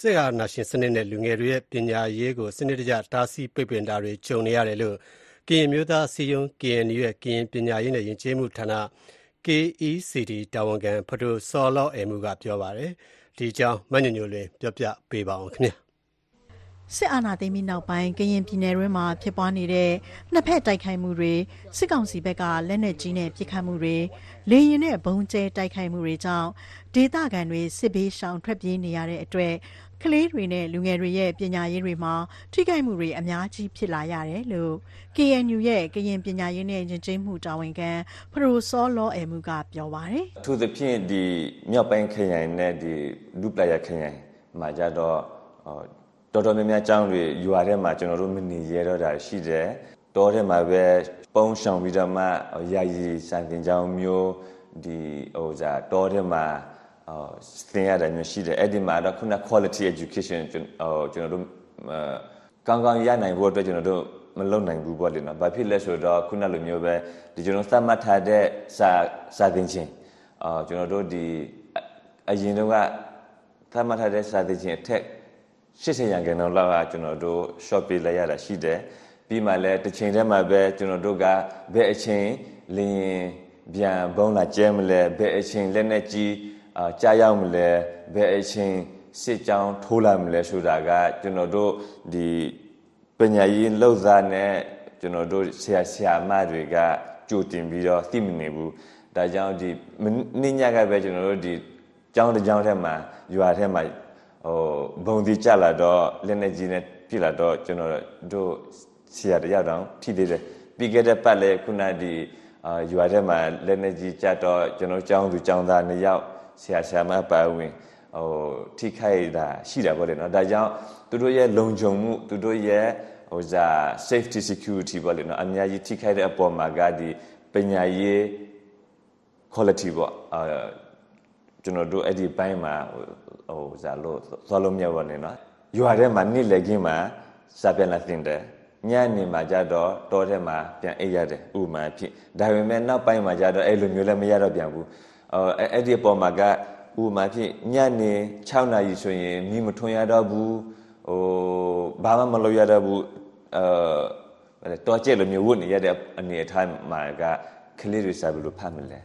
စစ်အာဏာရှင်စနစ်နဲ့လူငယ်တွေရဲ့ပညာရေးကိုစနစ်တကျတားဆီးပိတ်ပင်တာတွေကြုံနေရတယ်လို့ကရင်မျိုးသားစီယုံ KNU ရဲ့ကရင်ပညာရေးနဲ့ယဉ်ကျေးမှုဌာန KECD တာဝန်ခံဖဒိုစောလော့အေမှုကပြောပါတယ်ဒီအကြောင်းမညညိုလင်းပြောပြပေးပါအောင်ခင်ဗျာ စစ်အာဏာသိမ်းပြီးနောက်ပိုင်းကရင်ပြည်နယ်တွင်းမှာဖြစ်ပွားနေတဲ့နှစ်ဖက်တိုက်ခိုက်မှုတွေစစ်ကောင်စီဘက်ကလက်နက်ကြီးနဲ့ပစ်ခတ်မှုတွေလေရင်နဲ့ဘုံကျဲတိုက်ခိုက်မှုတွေကြောင့်ဒေသခံတွေစစ်ဘေးရှောင်ထွက်ပြေးနေရတဲ့အတွက်ကလေးတွေနဲ့လူငယ်တွေရဲ့ပညာရေးတွေမှာထိခိုက်မှုတွေအများကြီးဖြစ်လာရတယ်လို့ KNU ရဲ့ကရင်ပညာရေးနဲ့ယဉ်ကျေးမှုတာဝန်ခံဖရိုစောလော်အမှုကပြောပါတယ်။သူသဖြင့်ဒီမြောက်ပိုင်းခရိုင်နဲ့ဒီလူပလာရခရိုင်မှာကြတော့ တတော်တော်များများကျောင်းတွေယူရတဲ့မှာကျွန်တော်တို့မနေရတော့တာရှိတယ်တောထဲမှာပဲပုံရှောင်ပြီးတော့မှယာယီစံတင်ကျောင်းမျိုးဒီဟိုဇာတောထဲမှာအော်သင်ရတယ်မျိုးရှိတယ်အဲ့ဒီမှာတော့ခုန quality education ဟိုကျွန်တော်တို့ကောင်းကောင်းရနိုင်ဖို့အတွက်ကျွန်တော်တို့မလုပ်နိုင်ဘူးပေါ့လေနော်။ဘာဖြစ်လဲဆိုတော့ခုနလိုမျိုးပဲဒီကျွန်တော်သတ်မှတ်ထားတဲ့စာစာသင်ခြင်းအာကျွန်တော်တို့ဒီအရင်တော့ကသတ်မှတ်ထားတဲ့စာသင်ခြင်းအထက် 80ရာခိုင်နှုန်းလောက်ကကျွန်တော်တို့ short ပေးလိုက်ရတာရှိတယ်။ပြီးမှလည်းတစ်ချိန်တည်းမှာပဲကျွန်တော်တို့ကဘယ်အချိန်လင်းပြန်ဘုံလာကျဲမလဲဘယ်အချိန်လက်နဲ့ကြီးအာကြားရောက်မလဲဘယ်အချိန်စစ်ကြောင်းထိုးလာမလဲဆိုတာကကျွန်တော်တို့ဒီပညာရေးလောက်သားနဲ့ကျွန်တော်တို့ဆရာဆရာမတွေကကြိုတင်ပြီးတော့သိမနေဘူးဒါကြောင့်ဒီနေ့ညကပဲကျွန်တော်တို့ဒီကျောင်းတစ်ကျောင်းထဲမှာရွာထဲမှာ ဟိုဘုံဒီကြလာတော့လက်နေကြီးနဲ့ပြည်လာတော့ကျွန်တော်တို့ဆရာတယောက်တောင်ထိသေးတယ်ပြီးခဲ့တဲ့ပတ်လဲခုနဒီအာရွာထဲမှာလက်နေကြီးကြတော့ကျွန်တော်ကျောင်းသူကျောင်းသားနှစ်ယောက်ဆရာဆရာမပါဝင်ဟိုထိခိုက်တာရှိတာပေါ့လေနော်ဒါကြောင့်သူတို့ရဲ့လုံခြုံမှုသူတို့ရဲ့ဟိုဇာ safety security ပေါ့လေနော်အများကြီးထိခိုက်တဲ့အပေါ်မှာကဒီပညာရေး quality ပေါ့အာ ကျွန်တော်တို့အဲ့ဒီဘိုင်းမှာဟိုဇာလို့သွားလို့မြောက်ပါနေနော်ရွာထဲမှာနေ့လည်ခင်းမှာစာပြန်လာတင်တယ်ညနေမှာကြတော့တောထဲမှာပြန်အိပ်ရတယ်ဥမာဖြစ်ဒါပေမဲ့နောက်ပိုင်းမှာကြတော့အဲ့လိုမျိုးလည်းမရတော့ပြန်ဘူးအဲအဲ့ဒီအပေါ်မှာကဥမာဖြစ်ညနေ6နာရီဆိုရင်မိမထွန်ရတော့ဘူးဟိုဘာမှမလုပ်ရတော့ဘူးအဲတော့ကျဲလိုမျိုးဝတ်နေရတဲ့အနေအထားမှာကကလေးတွေစာဘယ်လိုဖတ်မလဲ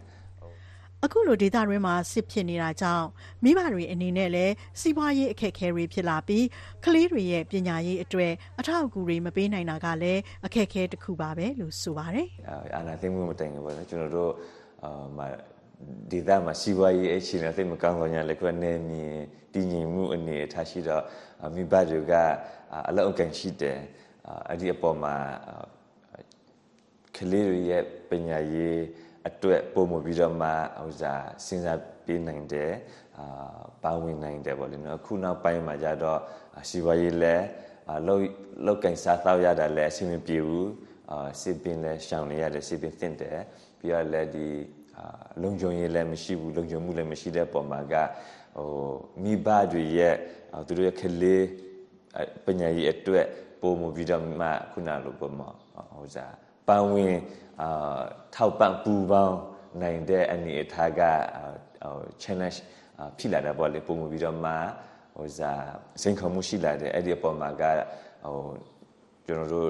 အခုလိုဒေတာရင်းမှာစစ်ဖြစ်နေတာကြောင့်မိဘတွေအနေနဲ့လည်းစီးပွားရေးအခက်အခဲတွေဖြစ်လာပြီးကလေးတွေရဲ့ပညာရေးအတွက်အထောက်အကူတွေမပေးနိုင်တာကလည်းအခက်အခဲတစ်ခုပါပဲလို့ဆိုပါတယ်။အာနာသိမှုမတိုင်ဘူးပေါ့နော်ကျွန်တော်တို့အာဒေသမှာစီးပွားရေးအခြေအနေသိမကောင်းတော့ညာလည်းခွနဲ့မြင်တည်ငြိမ်မှုအနေအထားရှိတော့မိဘတွေကအလောက်အကန်ရှိတယ်အဲ့ဒီအပေါ်မှာကလေးတွေရဲ့ပညာရေး အတွက်ပုံမပြီးတော့မှဟိုစားစဉ်းစားပေးနိုင်တယ်အာပါဝင်နိုင်တယ်ပေါ့လေနော်ခုနောက်ပိုင်းမှာကြတော့စီးပွားရေးလည်းလောက်လောက်ကင်စားတော့ရတာလည်းအဆင်မပြေဘူးအာစစ်ပင်လည်းရှောင်နေရတယ်စစ်ပင်သင့်တယ်ပြီးတော့လည်းဒီလုံခြုံရေးလည်းမရှိဘူးလုံခြုံမှုလည်းမရှိတဲ့ပုံမှာကဟိုမိဘတွေရဲ့သူတို့ရဲ့ကလေးပညာရေးအတွက်ပုံမပြီးတော့မှခုနလိုပုံမှာဟိုစားပန်းဝင် အာထောက်ပံ့ပူပေါင်းနိုင်တဲ့အနေအထားကဟို challenge ဖြစ်လာတာပေါ့လေပုံမပြီးတော့မှဟိုစားစိန်ခေါ်မှုရှိလာတယ်အဲ့ဒီအပေါ်မှာကဟိုကျွန်တော်တို့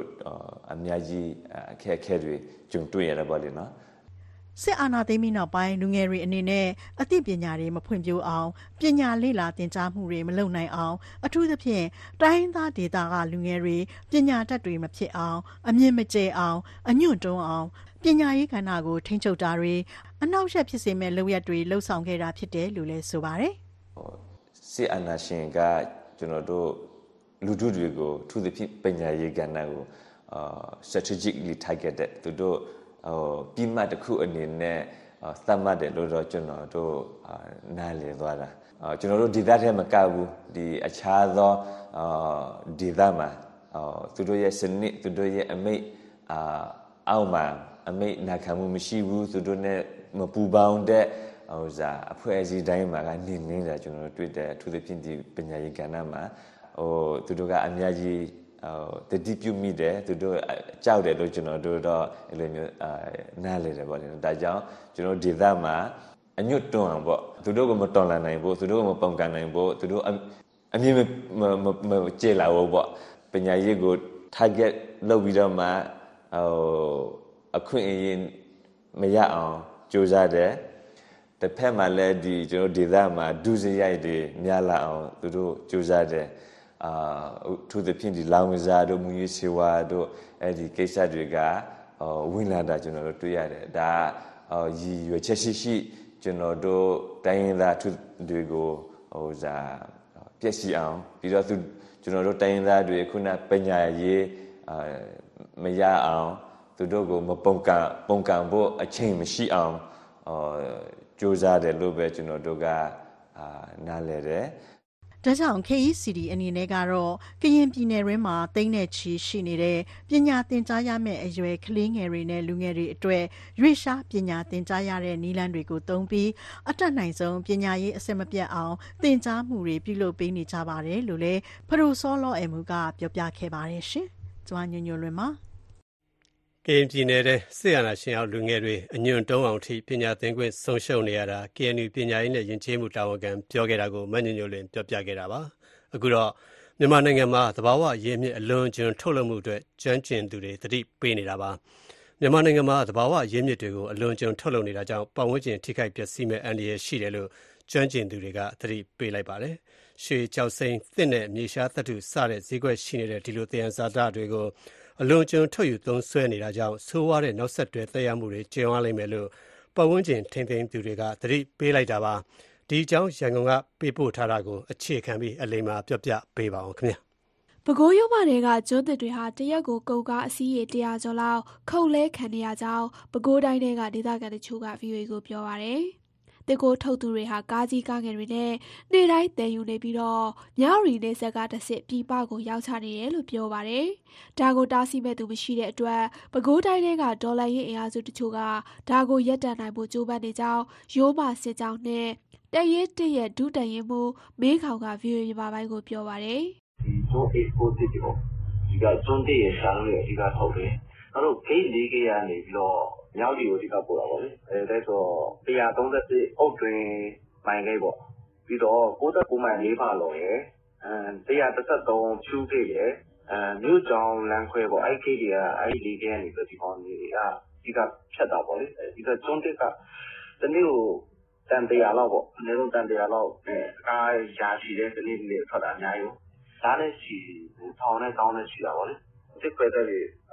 အများကြီးအခက်အခဲတွေကြုံတွေ့ရတာပေါ့လေနော် စစ်အာဏာသိမ်းပြီးနောက်ပိုင်းလူငယ်တွေအနေနဲ့အသိပညာတွေမဖွံ့ဖြိုးအောင်ပညာလေ့လာသင်ကြားမှုတွေမလုပ်နိုင်အောင် အထူးသဖြင့်တိုင်းသားဒေသကလူငယ်တွေပညာတတ်တွေမဖြစ်အောင် အမြင့်မကျဲအောင်အညွန့်တွန်းအောင်ပညာရေးကဏ္ဍကိုထိန်းချုပ်တာတွေအနောက်ရှက်ဖြစ်စေမဲ့လုပ်ရက်တွေလှုံ့ဆော်ခဲ့တာဖြစ်တယ်လို့လည်းဆိုပါတယ်။စစ်အာဏာရှင်ကကျွန်တော်တို့လူထုတွေကိုထူးသဖြင့်ပညာရေးကဏ္ဍကိုအာ strategically targeted သူတို့ ဟိုပြီးမှတ်တစ်ခုအနေနဲ့သတ်မှတ်တယ်လို့တော့ကျွန်တော်တို့နားလည်သွားတာကျွန်တော်တို့ဒီသားထဲမကဘူးဒီအခြားသောဒီသားမှာသူတို့ရဲ့စနစ်သူတို့ရဲ့အမိတ်အောက်မှာအမိတ်နာခံမှုမရှိဘူးသူတို့ ਨੇ မပူပေါင်းတဲ့ဟိုစားအဖွဲ့အစည်းတိုင်းမှာကနေနေတာကျွန်တော်တို့တွေ့တယ်အထူးသဖြင့်ဒီပညာရေးကဏ္ဍမှာဟိုသူတို့ကအများကြီး ဟိုတတိပြုမိတယ်သူတို့ကြောက်တယ်လို့ကျွန်တော်တို့တော့အဲ့လိုမျိုးအာနားလေတယ်ပေါ့လေဒါကြောင့်ကျွန်တော်ဒေသမှာအညွတ်တွန်းအောင်ပေါ့သူတို့ကမတော်လန်နိုင်ဘူးသူတို့ကမပုံကန်နိုင်ဘူးသူတို့အမြင်မကျေလာဘူးပေါ့ပညာရေးကို target လုပ်ပြီးတော့မှဟိုအခွင့်အရေးမရအောင်ကြိုးစားတယ်တစ်ဖက်မှာလည်းဒီကျွန်တော်ဒေသမှာဒုစရိုက်တွေများလာအောင်သူတို့ကြိုးစားတယ် အာသူသဖြင့်ဒီလောင်ဝစားတို့မူရေးစေဝါတို့အဲ့ဒီကိစ္စတွေကဝင်လာတာကျွန်တော်တို့တွေ့ရတယ်ဒါရည်ရွယ်ချက်ရှိရှိကျွန်တော်တို့တိုင်းရင်းသားသူတွေကိုဟိုစားပြည့်စည်အောင်ပြီးတော့သူကျွန်တော်တို့တိုင်းရင်းသားတွေခုနပညာရေးအာမရအောင်သူတို့ကိုမပုံကံပုံကံဖို့အချိန်မရှိအောင်အာစူးစမ်းတယ်လို့ပဲကျွန်တော်တို့ကအာနားလဲတယ် ဒါကြောင့် KECD အနေနဲ့ကတော့ကရင်ပြည်နယ်တွင်းမှာသိန်းနဲ့ချီရှိနေတဲ့ပညာသင်ကြားရမယ့်အရွယ်ကလေးငယ်တွေနဲ့လူငယ်တွေအတွက်ရွေ့ရှားပညာသင်ကြားရတဲ့နည်းလမ်းတွေကိုသုံးပြီးအတတ်နိုင်ဆုံးပညာရေးအစစ်မပြတ်အောင်သင်ကြားမှုတွေပြုလုပ်ပေးနေကြပါတယ်လို့လည်းဖရိုစောလောအမှုကပြောပြခဲ့ပါတယ်ရှင်။ကျွမ်းညွညွလွင်ပါ ကရင်ပြည်နယ်ထဲစစ်အာဏာရှင်အောက်လူငယ်တွေအညွန့်တုံးအောင်ထိပညာသင်ခွင့်ဆုံးရှုံးနေရတာ KNU ပညာရေးနဲ့ယဉ်ကျေးမှုတာဝန်ခံပြောခဲ့တာကိုမညွညွလွင်ပြောပြခဲ့တာပါအခုတော့မြန်မာနိုင်ငံမှာသဘာဝရင်းမြစ်အလွန်ကျွံထုတ်လုပ်မှုအတွက်ကျွမ်းကျင်သူတွေသတိပေးနေတာပါမြန်မာနိုင်ငံမှာသဘာဝရင်းမြစ်တွေကိုအလွန်ကျွံထုတ်လုပ်နေတာကြောင့်ပတ်ဝန်းကျင်ထိခိုက်ပျက်စီးမဲ့အန္တရာယ်ရှိတယ်လို့ကျွမ်းကျင်သူတွေကသတိပေးလိုက်ပါတယ်။ရွှေကြောက်စိမ်းသစ်နဲ့မြေရှားသတ္တုစတဲ့ဈေးကွက်ရှိနေတဲ့ဒီလိုသယံဇာတတွေကို အလွန်ကျွံထုတ်ယူသုံးစွဲနေတာကြောင့်ဆိုးဝါးတဲ့နောက်ဆက်တွဲသက်ရောက်မှုတွေကျင်ဝါလိမ့်မယ်လို့ပတ်ဝန်းကျင်ထိန်းသိမ်းသူတွေကသတိပေးလိုက်တာပါ။ဒီအကြောင်းရန်ကုန်ကပေးပို့ထားတာကိုအခြေခံပြီးအလိမ္မာပြောပြပေးပါအောင်ခင်ဗျာ။ပဲခူးရိုးမတွေကကျွန်းသစ်တွေဟာတရက်ကိုကုန်ကားအစီးရေတရာကျော်လောက်ခုတ်လဲခံနေရကြောင်းပဲခူးတိုင်းကဒေသခံတချို့က VOA ကိုပြောပါတယ်။ တစ်ကိုထုတ်သူတွေဟာ ကားကြီးကားငယ်တွေနဲ့ နေ့တိုင်းတည်ယူနေပြီးတော့ မြရီနေဆက်ကတဆစ်ပြည်ပကို ရောက်ချနေတယ်လို့ ပြောပါတယ်။ဒါကို တားဆီးမဲ့သူ မရှိတဲ့အတွက် ပဲခူးတိုင်းကဒေါ်လာရင်းအင်အားစုတချို့က ဒါကိုရက်တန်နိုင်ဖို့ ကြိုးပမ်းနေကြောင်း ရိုးမစစ်ကြောင်းနဲ့တရဲတရဲ့ ဒုတရင်မှုမေးခေါကဗီဒီယိုမြန်မာပိုင်းကို ပြောပါတယ်။ဒီဇွန်အေကိုတစ်ကိုဒီကဇွန်တရဲ့ရှာလို့အဓိကထုတ်တယ်။နောက်တော့ဂိတ်လေးကေကနေပြီးတော့ မြောက်ဒီကို အဓိကပို့တာပေါ့လေအဲဒါဆို131အုတ်တွင်မိုင်ကိတ်ပေါ့ ပြီးတော့69မိုင်၄ဖာလော်ရယ်အဲ133ဖြူကိတ်ရယ်အဲမြို့ကြောင်လမ်းခွဲပေါ့ အဲ့ကိတ်တွေကအဲ့ဒီလေးကနေပြီးဒီကောင်တွေက အဓိက ဖြတ်တာပေါ့လေဒီကကျွန်းတစ်က တနေ့ကို တန်တရာလောက်ပေါ့ အနည်းဆုံး တန်တရာလောက်ကားရာချီတဲ့တနေ့လေးထွက်တာ အများကြီးဒါနဲ့ရှိထောင်နဲ့ကောင်းနဲ့ရှိတာပေါ့လေတစ်ခွဲတဲ့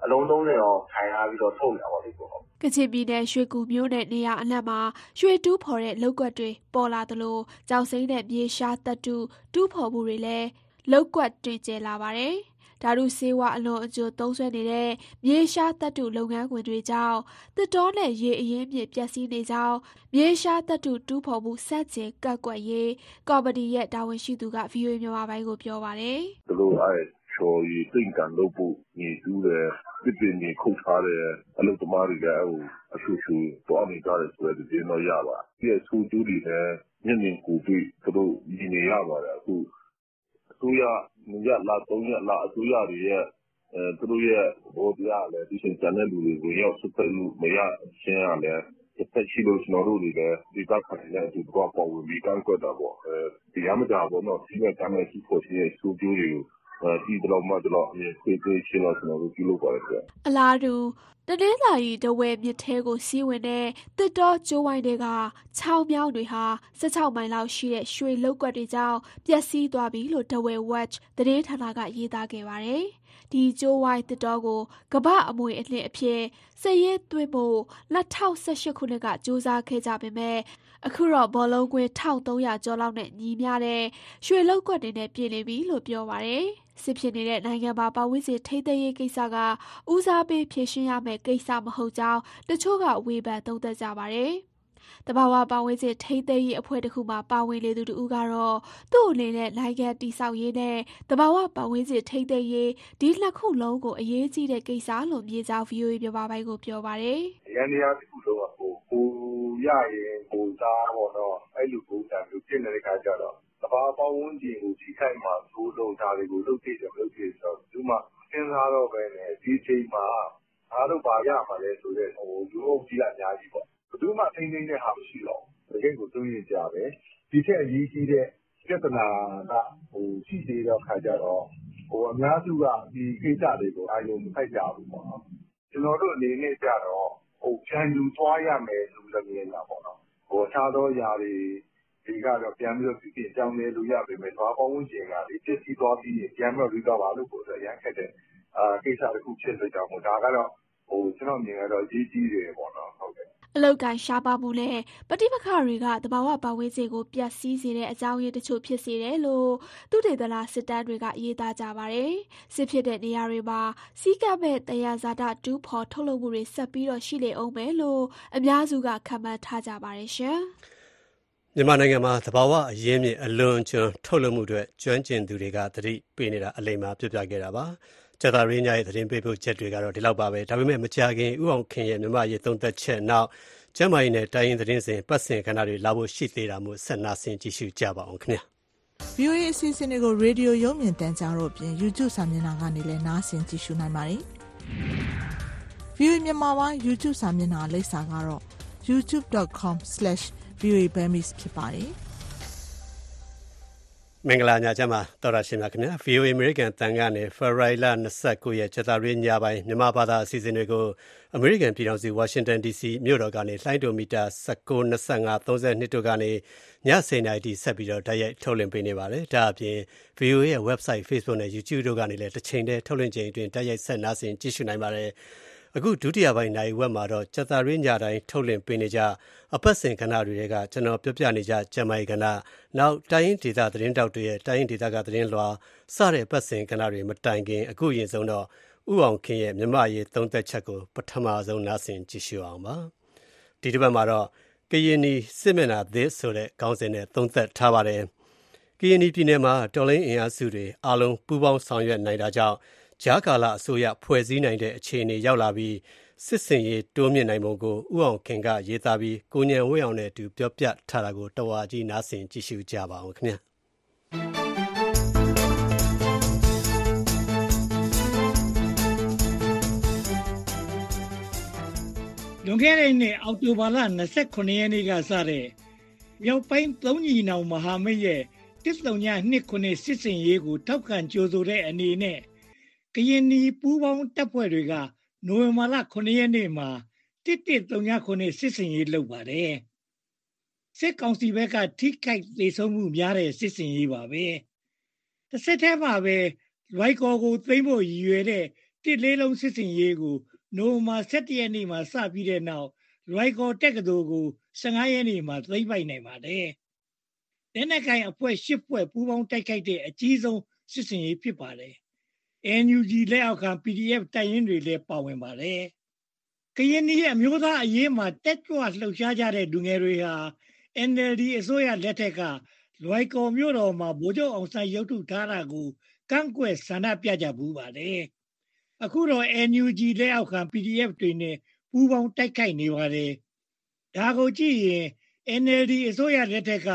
အလုံး30ရောခိုင်ထားပြီးတော့ထုတ်နေတာပေါ့လေကိုကချင်ပြည်နယ်ရွှေကူမြို့နယ်နေရာအနှံ့မှာရွှေတူးဖော်တဲ့လုပ်ကွက်တွေပေါ်လာသလိုကြောက်စိမ့်တဲ့မြေရှားတပ်တုတူးဖော်မှုတွေလည်းလုပ်ကွက်တွေကျဲလာပါတယ်။ဓာတုဆေးဝါးအလွန်အကျွံသုံးစွဲနေတဲ့မြေရှားတပ်တုလုပ်ငန်းခွင်တွေကြောင့်တစ်တော်နဲ့ရေအရင်းမြစ်ပျက်စီးနေကြောင်းမြေရှားတပ်တုတူးဖော်မှုစက်ကျင်ကတ်ကွက်ရေးကော်မတီရဲ့တာဝန်ရှိသူက VOA မြန်မာပိုင်းကိုပြောပါတယ်။သူတို့အဲ ချော်ရည်သိမ့်ကန်လုပ်ဖို့ညီတူးတယ် သစ်ပင်တွေခုတ်ထားတဲ့အလုပ်သမားတွေလည်းအဆူဆူသွားနေကြတယ်ဆိုတဲ့ သတင်းတော့ ရပါတယ်။အဲဒီဆိုးကျိုးတွေလည်း မျက်မြင်ကိုယ်တွေ့ သူတို့မြင်နေရပါတယ်။အခု အစိုးရ ၂ရက်လား ၃ရက်လား အစိုးရတွေရဲ့ သူတို့ရဲ့ သဘောတရားကလည်း ဒီအချိန် ကျန်တဲ့လူတွေ ဝင်ရောက်စွက်ဖက်လို့ မရခြင်းကလည်းတဘက်ရှိလို့ ကျနော်တို့တွေလည်း ဒေသခံတွေနဲ့အတူတကွ ပါဝင်ပြီး ကန့်ကွက်တာပေါ့။ဒီကြားမကြာပေါ့နော်စည်းမဲ့ ကမ်းမဲ့ တူးဖော်ခြင်းရဲ့ ဆိုးကျိုးတွေကို သိသလောက်မှသလောက်အမြင်ခွဲပေးခြင်းတော့ ကျနော်တို့ ပြုလုပ်ပါတယ်ခင်ဗျ။”အလားတူ တနင်္သာရီ ထားဝယ်မြစ်ထဲကို စီးဝင်တဲ့ သစ်တောကြိုးဝိုင်းထဲက ချောင်းမြောင်းတွေဟာ ၁၆ မိုင်လောက်ရှိတဲ့ ရွှေလုပ်ကွက်တွေကြောင့် ပျက်စီးသွားပြီလို့ထားဝယ် Watch သတင်းဌာနက ရေးသားခဲ့ပါတယ်။ဒီကြိုးဝိုင်းသစ်တောကို ကမ္ဘာ့အမွေအနှစ်အဖြစ် စာရင်းသွင်းဖို့ ၂၀၁၈ ခုနှစ်က ကြိုးစားခဲ့ကြပေမယ့် အခုတော့ဘောလုံးကွင်း၁၃၀၀ကျော်လောက်နဲ့ညီမျှတဲ့ရွှေလုပ်ကွက်တွေနဲ့ပြည့်နေပြီလို့ပြောပါတယ်။စစ်ဖြစ်နေတဲ့နိုင်ငံမှာပတ်ဝန်းကျင်ထိန်းသိမ်းရေးကိစ္စကဦးစားပေးဖြေရှင်းရမယ့်ကိစ္စမဟုတ်ကြောင်းတချို့ကဝေဖန်သုံးသပ်ကြပါတယ်။ သဘာဝပတ်ဝန်းကျင်ထိန်းသိမ်းရေးအဖွဲ့တခုမှာပါဝင်နေသူတဦးကတော့သူ့အနေနဲ့နိုင်ငံတည်ဆောက်ရေးနဲ့သဘာဝပတ်ဝန်းကျင်ထိန်းသိမ်းရေးဒီနှစ်ခုလုံးကိုအရေးကြီးတဲ့ကိစ္စလို့မြင်ကြောင်း VOA မြန်မာပိုင်းကိုပြောပါတယ်။ယန္တရားတခုလုံးကကိုရရင်ကိုယ်စားပေါ့နော်အဲလိုပုံစံမျိုးဖြစ်နေတဲ့အခါကျတော့သဘာဝပတ်ဝန်းကျင်ကိုထိခိုက်မှာစိုးလို့ဒါတွေကိုလုပ်သင့်တယ်မလုပ်သင့်ဘူးဆိုတော့ဘယ်သူမှစဉ်းစားတော့ဘဲနဲ့ဒီအချိန်မှာငါတို့ဘာရမှာလဲဆိုတဲ့လူအုပ်ကြီးကအများကြီးပေါ့။ ဘယ်သူမှ ထိန်းသိမ်းတဲ့ဟာ မရှိတော့ဘူး။တကယ့်ကို စိုးရိမ်စရာပဲ။ဒီထက်အရေးကြီးတဲ့ ပြဿနာက ရှိသေးတဲ့အခါကျတော့ အများစုက ဒီကိစ္စတွေကို အာရုံမစိုက်ကြဘူးပေါ့နော်။ကျနော်တို့အနေနဲ့ကျတော့ဖြန်ယူသွားရမယ်လို့လည်း မြင်တာပေါ့နော်။အခြားသောအရာတွေကတော့ ပြန်ပြီးတော့ ပြုပြင်ပြောင်းလဲလို့ ရပေမယ့် သဘာဝပတ်ဝန်းကျင်က ပျက်စီးသွားပြီးရင် ပြန်ပြီးတော့ recover လုပ်ဖို့အတွက်အရမ်းခက်တဲ့ ကိစ္စတခုဖြစ်တဲ့အတွက်ကြောင့်မို့ ဒါကတော့ ကျနော့်အမြင်ကတော့ အရေးကြီးတယ်ပေါ့နော် အလုပ်အကိုင်ရှားပါးမှုနဲ့ပဋိပက္ခတွေကသဘာဝပတ်ဝန်းကျင်ကိုပျက်စီးစေတဲ့အကြောင်းရင်းတချို့ဖြစ်စေတယ်လို့သုတေသနစစ်တမ်းတွေကရေးသားကြပါတယ်။စစ်ဖြစ်တဲ့နေရာတွေမှာစည်းကပ်မဲ့သယံဇာတတူးဖော်ထုတ်လုပ်မှုတွေဆက်ပြီးရှိနေဦးမယ်လို့အများစုကခန့်မှန်းထားကြပါတယ်။မြန်မာနိုင်ငံမှာသဘာဝအရင်းမြစ်အလွန်အကျွံထုတ်လုပ်မှုအတွက်ကျွမ်းကျင်သူတွေကသတိပေးနေတာအလိမ္မာပြောပြခဲ့တာပါ။ ကြာသပတေးညရဲ့ သတင်းပေးပို့ချက်တွေကတော့ ဒီလောက်ပါပဲ။ဒါပေမဲ့ မကြာခင် ဦးအောင်ခင်ရဲ့ မြန်မာ့အရေးသုံးသပ်ချက် နောက် ကျန်းမာရေးနဲ့ တိုင်းရင်းသတင်းစဉ် အပတ်စဉ်ကဏ္ဍတွေ လာဖို့ရှိသေးတာမို့ ဆက်နာဆင်ကြည့်ရှုကြပါဦးခင်ဗျာ။ VOA အစီအစဉ်တွေကို ရေဒီယို ရုပ်မြင်သံကြားတို့အပြင် YouTube စာမျက်နှာကနေလည်း နားဆင်ကြည့်ရှုနိုင်ပါတယ်။ VOA မြန်မာပိုင်း YouTube စာမျက်နှာ လိပ်စာကတော့ youtube.com/voaburmese ဖြစ်ပါတယ်။ မင်္ဂလာညချမ်းပါတော်ရရှင်များခင်ဗျာ VOA American တန်ကနေ February လ29ရက်ကြာသပတေးညပိုင်းမြန်မာဘာသာအစီအစဉ်တွေကို American ပြည်ထောင်စု Washington DC မြို့တော်ကနေလှိုင်းဒိုမီတာ19 25 32တို့ကနေည10:00နာရီထိဆက်ပြီးတော့ဓာတ်ရိုက်ထုတ်လွှင့်ပေးနေပါတယ်ဒါအပြင် VOA ရဲ့ website Facebook နဲ့ YouTube တို့ကနေလည်းတစ်ချိန်တည်းထုတ်လွှင့်ချိန်အတွင်းဓာတ်ရိုက်ဆက်နားဆင်ကြည့်ရှုနိုင်ပါတယ် အခု ဒုတိယပိုင်းနိုင်ဝက်မှာတော့ ကြာသပတေးညတိုင်း ထုတ်လွှင့်ပေးနေကြအပတ်စဉ်ကဏ္ဍတွေကကျွန်တော်ပြောပြနေကြကျမ်းမာရေးကဏ္ဍ နောက် တိုင်းရင်းဒေသ သတင်းတောက်တွေရဲ့ တိုင်းရင်းဒေသက သတင်းလွှာ စတဲ့ပတ်စဉ်ကဏ္ဍတွေ မတိုင်ခင် အခုရင်ဆုံးတော့ဥအောင်ခင်ရဲ့ မြမရေး သုံးသက်ချက်ကို ပထမဆုံး နားဆင်ကြည့်ရှုအောင်ပါ ဒီတစ်ပတ်မှာတော့ ကရင်နီ စစ်မျက်နှာသစ်ဆိုတဲ့ ခေါင်းစဉ်နဲ့ သုံးသက်ထားပါတယ် ကရင်နီပြည်နယ်မှာ တော်လိုင်းအင်အားစုတွေအလုံး ပူးပေါင်းဆောင်ရွက်နိုင်တာကြောင့် ဂျာကာလာအစိုးရဖွဲ့စည်းနိုင်တဲ့အခြေအနေရောက်လာပြီးစစ်စင်ရေးတိုးမြင့်နိုင်ပုံကိုဥအောင်ခင်ကရေးသားပြီးကိုညံဝင်းအောင်နဲ့အတူပြောပြထားတာကိုတဝါကြီးနားဆင်ကြည့်ရှုကြပါအောင်ခင်ဗျာလွန်ခဲ့တဲ့နှစ်အောက်တိုဘာလ29ရက်နေ့ကစတဲ့မြောက်ပိုင်းသုံးညီနောင်မဟာမိတ်ရဲ့တစ်တုံညနှစ်ခုနှစ်စစ်စင်ရေးကိုထောက်ခံကြိုးဆိုတဲ့အနေနဲ့က ရင်နီပူးပေါင်းတပ်ဖွဲ့တွေကနိုဝင်ဘာလ9ရက်နေ့မှာ1139စစ်စင်ရေးလုပ်ပါတယ်စစ်ကောင်စီဘက်ကထိခိုက်ဒေဆုံးမှုများတဲ့စစ်စင်ရေးပါပဲတစ်ဆက်တည်းမှာပဲလွိုက်ကော်ကိုသိမ်းဖို့ရည်ရွယ်တဲ့တစ်လေးလုံးစစ်စင်ရေးကိုနိုဝင်ဘာ17ရက်နေ့မှာစပြီးတဲ့နောက်လွိုက်ကော်တက်ကတော်ကို15ရက်နေ့မှာသိမ်းပိုက်နိုင်ပါတယ်လက်နက်ကိုင်အဖွဲ့၈ဖွဲ့ပူးပေါင်းတိုက်ခိုက်တဲ့အကြီးဆုံးစစ်စင်ရေးဖြစ်ပါတယ် NUG လက်အောက်ခံ PDF တိုက်ရင်တွေလည်းပါဝင်ပါတယ်။ကရင်နီရဲ့အမျိုးသားအရေးမှာတက်ကြွလှုပ်ရှားကြတဲ့လူငယ်တွေဟာ NLD အစိုးရလက်ထက်ကလွိုက်ကော်မြို့တော်မှာဗိုလ်ချုပ်အောင်ဆန်းရုပ်ထုထားတာကိုကန့်ကွက်ဆန္ဒပြကြဘူးပါတယ်။အခုတော့ NUG လက်အောက်ခံ PDF တွေနဲ့ပူးပေါင်းတိုက်ခိုက်နေပါတယ်။ဒါကိုကြည့်ရင် NLD အစိုးရလက်ထက်က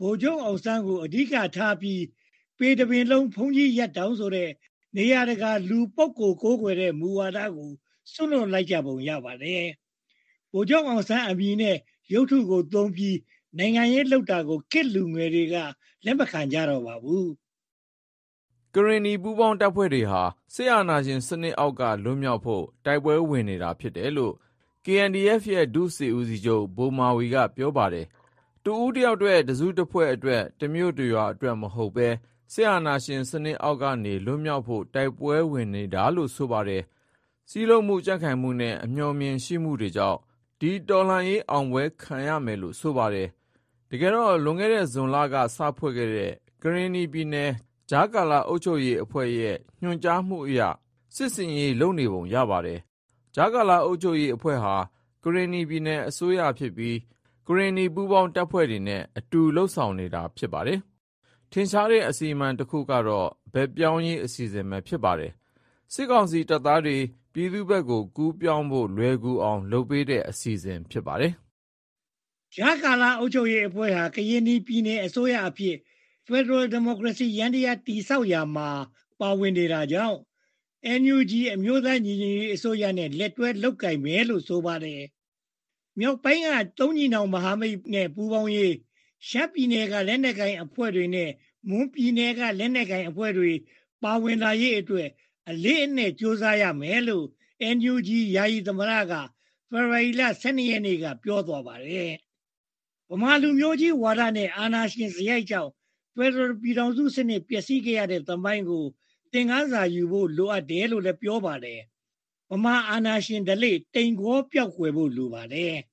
ဗိုလ်ချုပ်အောင်ဆန်းကိုအဓိကထားပြီးပေတပင်လုံးဖုန်ကြီးရက်တောင်ဆိုတဲ့ နေရာတကာလူပုဂ္ဂိုလ်ကိုးကွယ်တဲ့မူဝါဒကိုစွန့်လွတ်လိုက်ကြပုံရပါတယ်။ဗိုလ်ချုပ်အောင်ဆန်းအမည်နဲ့ရုပ်ထုကိုသုံးပြီးနိုင်ငံရေးလှုပ်တာကိုကစ်လူငယ်တွေကလက်မခံကြတော့ပါဘူး။ကရင်နီပူးပေါင်းတပ်ဖွဲ့တွေဟာဆေးအာနာရှင်စနစ်အောက်ကလွတ်မြောက်ဖို့တိုက်ပွဲဝင်နေတာဖြစ်တယ်လို့ KNDF ရဲ့ဒုစီဦးစီးချုပ်ဘိုမာဝီကပြောပါတယ်။တူဦးတယောက်အတွက်တစုတစ်ဖွဲ့အတွက်တမျိုးတရွာအတွက်မဟုတ်ပဲ စစ်အာဏာရှင်စနစ်အောက်ကနေ လွတ်မြောက်ဖို့ တိုက်ပွဲဝင်နေတာလို့ ဆိုပါတယ်။စည်းလုံးမှု ကြံ့ခိုင်မှုနဲ့ အမျှော်မြင်ရှိမှုတွေကြောင့် ဒီတော်လှန်ရေး အောင်ပွဲခံရမယ်လို့ ဆိုပါတယ်။တကယ်တော့ လွန်ခဲ့တဲ့ ဇွန်လက စဖွဲ့ခဲ့တဲ့ ကရင်နီပြည်နယ် ကြားကာလ အုပ်ချုပ်ရေးအဖွဲ့ရဲ့ ညွှန်ကြားမှုအရ စစ်စင်ရေး လုပ်နေပုံရပါတယ်။ကြားကာလ အုပ်ချုပ်ရေးအဖွဲ့ဟာ ကရင်နီပြည်နယ်အစိုးရဖြစ်ပြီး ကရင်နီ ပူးပေါင်းတပ်ဖွဲ့တွေနဲ့ အတူလှုပ်ဆောင်နေတာ ဖြစ်ပါတယ် ထင်ရှားတဲ့အစီအမံတစ်ခုကတော့ ဘက်ပြောင်းရေးအစီအစဉ်ပဲ ဖြစ်ပါတယ်။စစ်ကောင်စီတပ်သားတွေ ပြည်သူဘက်ကို ကူးပြောင်းဖို့ လွယ်ကူအောင် လုပ်ပေးတဲ့အစီအစဉ် ဖြစ်ပါတယ်။ဂျာကာလာအုပ်ချုပ်ရေးအဖွဲ့ဟာ ကရင်ပြည်နယ်အစိုးရအဖြစ် Federal Democracy ရန်တရားတိဆောက်ရာမှာ ပါဝင်နေတာကြောင့် NUG အမျိုးသားညီညွတ်ရေးအစိုးရနဲ့ လက်တွဲလုပ်ကိုင်မယ်လို့ ဆိုပါတယ်။မြောက်ပိုင်းကတုံးညီနောင်မဟာမိတ်နဲ့ ပူးပေါင်းရေး ရှမ်းပြည်နယ်ကလက်နက်ကိုင်အဖွဲ့တွေနဲ့မွန်ပြည်နယ်ကလက်နက်ကိုင်အဖွဲ့တွေပါဝင်လာရေးအတွက်အလေးအနက်ကြိုးစားရမယ်လို့ NUG ယာယီသမရကဖေဖော်ဝါရီလ12ရက်နေ့ကပြောသွားပါတယ်။ဗမာလူမျိုးကြီးဝါဒနဲ့အာဏာရှင်စရိုက်ကြောင့်ဖက်ဒရယ်ပြည်ထောင်စုစနစ်ပျက်စီးခဲ့ရတဲ့သမိုင်းကိုသင်ခန်းစာယူဖို့လိုအပ်တယ်လို့လည်းပြောပါတယ်။ဗမာအာဏာရှင်ဓလေ့တိမ်ခေါပျောက်ကွယ်ဖို့လိုပါတယ်။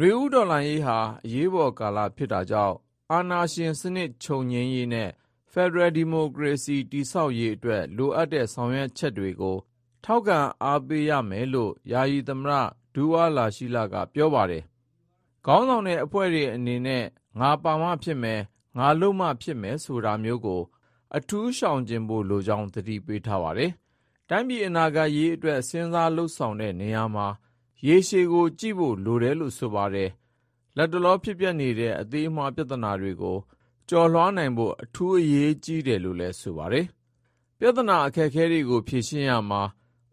နွေဦးတော်လှန်ရေးဟာ အရေးပေါ်ကာလဖြစ်တာကြောင့် အာဏာရှင်စနစ် ချုပ်ငြိမ်းရေးနဲ့ ဖက်ဒရယ်ဒီမိုကရေစီ တည်ဆောက်ရေးအတွက် လိုအပ်တဲ့ ဆောင်ရွက်ချက်တွေကို ထောက်ခံအားပေးရမယ်လို့ ယာယီသမ္မတ ဒူဝါလာရှီးလက ပြောပါတယ်။ခေါင်းဆောင်တဲ့အဖွဲ့တွေအနေနဲ့ ငါပါမှဖြစ်မယ် ငါလုံးမှဖြစ်မယ် ဆိုတာမျိုးကို အထူးရှောင်ကျဉ်ဖို့လိုကြောင်း သတိပေးထားပါတယ်။တိုင်းပြည်အနာဂတ်ရေးအတွက် စဉ်းစားလှုပ်ဆောင်တဲ့နေရာမှာ ရေရှည်ကိုကြည့်ဖို့လိုတယ်လို့ ဆိုပါတယ်။လက်တလော ဖြစ်ပျက်နေတဲ့ အသေးအမွှား ပြဿနာတွေကို ကျော်လွှားနိုင်ဖို့ အထူးအရေးကြီးတယ်လို့လည်း ဆိုပါတယ်။ပြဿနာ အခက်အခဲတွေကို ဖြေရှင်းရမှာ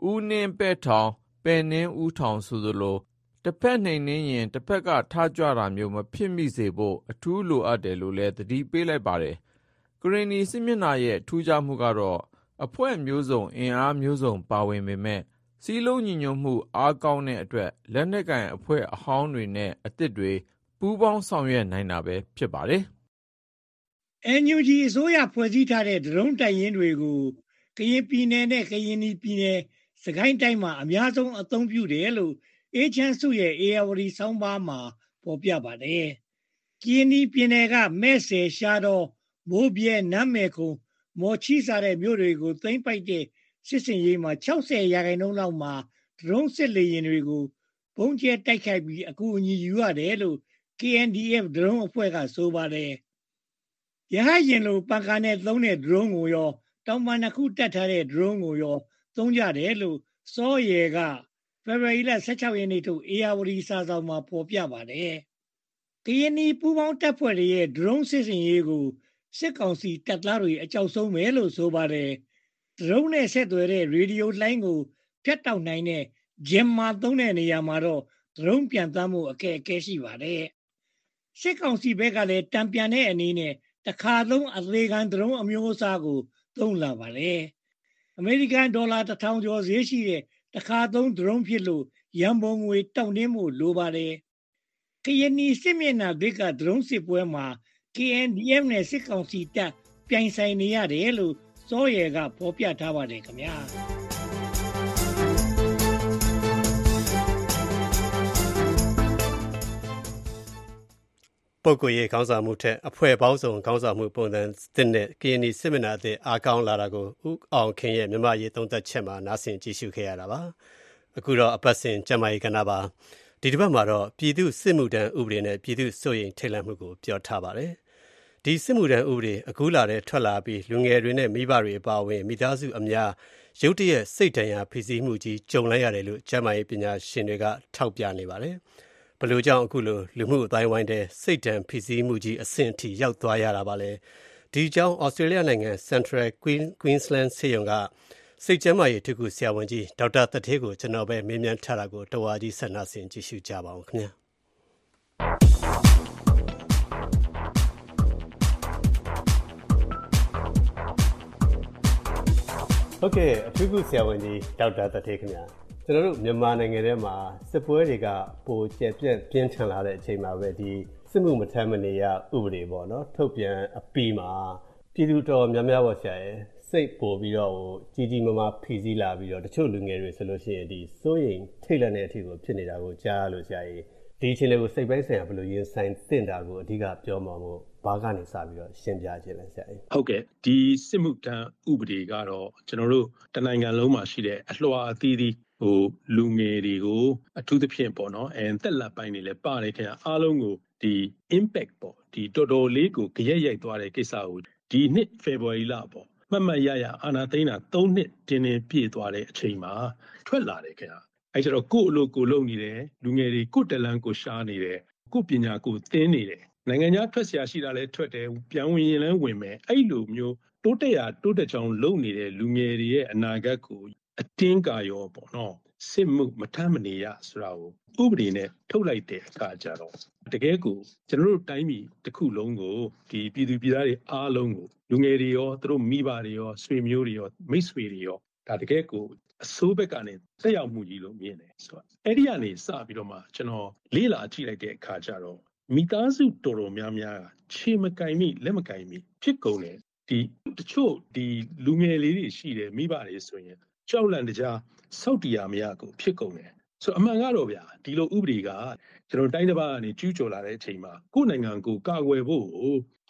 ဦးနှင်းပဲ့ထောင်ပယ်နှင်းဦးထောင် ဆိုသလိုတစ်ဖက်နှိမ်နှင်းရင်တစ်ဖက်ကထားကြတာမျိုး မဖြစ်မိစေဖို့ အထူးလိုအပ်တယ်လို့လည်း သတိပေးလိုက်ပါတယ်။ကရင်နီစစ်မျက်နှာရဲ့ ထူးခြားမှုကတော့ အဖွဲ့မျိုးစုံ အင်အားမျိုးစုံ ပါဝင်ပေမဲ့ စီးလုံးညီညွတ်မှု အားကောင်းတဲ့အတွက် လက်နက်ကင်အဖွဲ့အဟောင်းတွေနဲ့ အသစ်တွေ ပူးပေါင်းဆောင်ရွက်နိုင်တာပဲ ဖြစ်ပါတယ်။ NUG အစိုးရ ဖွဲ့စည်းထားတဲ့ ဒရုန်းတိုက်ရင်တွေကို ကရင်ပြည်နယ်နဲ့ ကရင်ပြည်နယ်စကိုင်းတိုင်းမှာ အများဆုံး အသုံးပြုတယ်လို့ အေးချမ်းစုရဲ့အေယာဝတီဆောင်းပါးမှာ ဖော်ပြပါတယ်။ကရင်ပြည်နယ်ကမဲ့ဆယ်ရှားတော့မိုးပြဲနမ်းမယ်ခုံ မော်ချီစားတဲ့ မြို့တွေကို သိမ့်ပိုက်တဲ့ စစ်စင်ရေးမှာ60ရာခိုင်နှုန်းလောက်မှာဒရုန်းစစ်လေယာဉ်တွေကိုဘုံကျဲတိုက်ခိုက်ပြီးအကူအညီယူရတယ်လို့ KNDF ဒရုန်းအဖွဲ့ကဆိုပါတယ်။ရဟရင်လိုပန်ကာနဲ့သုံးတဲ့ဒရုန်းကိုရောတောင်ပန်တစ်ခုတက်ထားတဲ့ဒရုန်းကိုရောသုံးကြတယ်လို့စောရဲကဖေဖော်ဝါရီလ16ရက်နေ့ထုတ်အေယာဝတီစာဆောင်မှာဖော်ပြပါတယ်။ကရင်နီပူးပေါင်းတပ်ဖွဲ့တွေရဲ့ drone စစ်စင်ရေးကိုစစ်ကောင်စီတပ်သားတွေအကြောက်ဆုံးပဲလို့ဆိုပါတယ်။ drone နဲ့ဆက်သွယ်တဲ့ရေဒီယိုလိုင်းကို ဖြတ်တောက်နိုင်တဲ့ jammer သုံးတဲ့နေရာမှာတော့ drone ပြန်တမ်းမှုအခက်အခဲ ရှိပါတယ်။စစ်ကောင်စီဘက်ကလည်းတံပြန်တဲ့အနေနဲ့ တခါသုံး အသေးခံ drone အမျိုးအစားကို သုံးလာပါတယ်။အမေရိကန်ဒေါ်လာ1000ကျော်ဈေးရှိတဲ့ တခါသုံး drone ဖြစ်လို့ ရန်ပုံငွေ တောင့်တင်းမှုလိုပါတယ်။ကရင်နီစစ်မျက်နှာဘက်က drone စစ်ပွဲမှာ KNDM နဲ့ စစ်ကောင်စီတပ် ပြိုင်ဆိုင်နေရတယ်လို့ စောရဲကဖော်ပြထားပါတယ်ခင်ဗျာ။ပုဂ္ဂိုလ်ရေးခေါင်းဆောင်မှုထက် အဖွဲ့ပေါင်းစုံ ခေါင်းဆောင်မှုပုံစံသစ်နဲ့ ကရင်နီစစ်မျက်နှာသစ် အားကောင်းလာတာကို ဦးအောင်ခင်ရဲ့ မြန်မာရေး သုံးသက်ချက်မှာ နားဆင်ကြည့်ရှုခဲ့ရတာပါ။အခုတော့ အပတ်စဉ် ကျန်းမာရေးကဏ္ဍပါ။ဒီတစ်ပတ်မှာတော့ ပြည်သူ့စစ်မှုထမ်းဥပဒေနဲ့ ပြည်သူ့စိုးရိမ်ထိတ်လန့်မှုကို ပြောထားပါတယ်။ ဒီစစ်မှုထမ်းဥပဒေ အခုလာတဲ့ထွက်လာပြီး လူငယ်တွေနဲ့ မိဘတွေအပါအဝင် မိသားစုအများ ရုတ်တရက် စိတ်ဒဏ်ရာဖိစီးမှုကြီး ကြုံလိုက်ရတယ်လို့ ကျန်းမာရေးပညာရှင်တွေက ထောက်ပြနေပါတယ်။ဘယ်လိုကြောင့် အခုလို လူမှုအတိုင်းဝိုင်းတဲ့စိတ်ဒဏ်ဖိစီးမှုကြီးအဆင့်အထိ ရောက်သွားရတာပါလဲ ဒီကြောင်းဩစတြေးလျနိုင်ငံ Central Queensland ဆေးရုံက စိတ်ကျန်းမာရေးတခုဆရာဝန်ကြီး ဒေါက်တာတထေးကိုကျွန်တော်ပဲမေးမြန်းထားတာကိုတဝါကြီးဆက်နာဆင်ကြည့်ရှုကြပါအောင် ဟုတ်ကဲ့အထူးကုဆရာဝန်ကြီးဒေါက်တာတထေးခင်ဗျာကျွန်တော်တို့မြန်မာနိုင်ငံထဲမှာစစ်ပွဲတွေကပိုကျက်ပြန့်ပြင်းထန်လာတဲ့အချိန်မှာပဲဒီစစ်မှုမထမ်းမနေရဥပဒေပေါ့နော်ထုတ်ပြန်အပြီးမှာပြည်သူတော်များများပေါ့ဆရာရဲ့စိတ်ပို့ပြီးတော့ဟိုကြီးကြီးမားမားဖီစည်းလာပြီးတော့တချို့လူငယ်တွေဆိုလို့ရှိရင်ဒီစိုးရိမ်ထိတ်လန့်တဲ့အထိကိုဖြစ်နေတာကိုကြားလို့ဆရာကြီးဒီအချိန်လေးကိုစိတ်ပိုင်းဆိုင်ရာဘယ်လိုရင်ဆိုင်သင့်တာကိုအဓိကပြောမှာမို့ ဘာကနေစပြီးတော့ရှင်းပြခြင်းလဲဆရာကြီးဟုတ်ကဲ့ဒီစစ်မှုထမ်းဥပဒေကတော့ကျွန်တော်တို့တနိုင်ငံလုံးမှာရှိတဲ့အလှော်အသီးသီးဟိုလူငယ်တွေကိုအထူးသဖြင့်ပေါ့နော်အဲတက်လက်ပိုင်းတွေလည်းပါတယ်ခင်ဗျအားလုံးကိုဒီ impact ပေါ့ဒီတော်တော်လေးကိုကြရက်ရိုက်သွားတဲ့ကိစ္စကိုဒီနှစ် February လပေါ့မှတ်မှတ်ရရအာနာသိန်းတာ3နှစ်တင်းတင်းပြည့်သွားတဲ့အချိန်မှာထွက်လာတယ်ခင်ဗျအဲကျတော့ကို့အလို့ကိုလုံနေတယ်လူငယ်တွေကို့တလန်းကိုရှားနေတယ်ကို့ပညာကိုသင်နေတယ် နိုင်ငံခြားထွက်စရာရှိတာလည်းထွက်တယ်ပြန်ဝင်ရင်လည်းဝင်မယ်အဲ့လိုမျိုးတိုးတက်ရာတိုးတက်ချောင်းလုပ်နေတဲ့လူငယ်တွေရဲ့အနာဂတ်ကိုအတင်းကာရောပေါ့နော်စစ်မှုမထမ်းမနေရဆိုတာကိုဥပဒေနဲ့ထုတ်လိုက်တဲ့အခါကျတော့တကယ်ကိုကျွန်တော်တို့တိုင်းပြည်တစ်ခုလုံးကိုဒီပြည်သူပြည်သားတွေအားလုံးကိုလူငယ်တွေရောသူတို့မိဘတွေရောဆွေမျိုးတွေရောမိတ်ဆွေတွေရောဒါတကယ်ကိုအစိုးဘက်ကနေတက်ရောက်မှုကြီးလို့မြင်တယ်ဆိုတော့အဲ့ဒီကနေစပြီးတော့မှကျွန်တော်လေ့လာကြည့်လိုက်တဲ့အခါကျတော့ မိသားစုတော်တော်များများခြေမကင်မိလက်မကင်မိဖြစ်ကုန်တယ်ဒီတချို့ဒီလူငယ်လေးတွေရှိတယ်မိဘတွေဆိုရင်ကြောက်လန့်တကြားစောက်တရားမရကိုဖြစ်ကုန်တယ်ဆိုအမှန်ကတော့ဗျာဒီလိုဥပဒေကကျွန်တော်တိုင်းတစ်ပါးကနေကျူးကျော်လာတဲ့အချိန်မှာကိုယ်နိုင်ငံကိုကာကွယ်ဖို့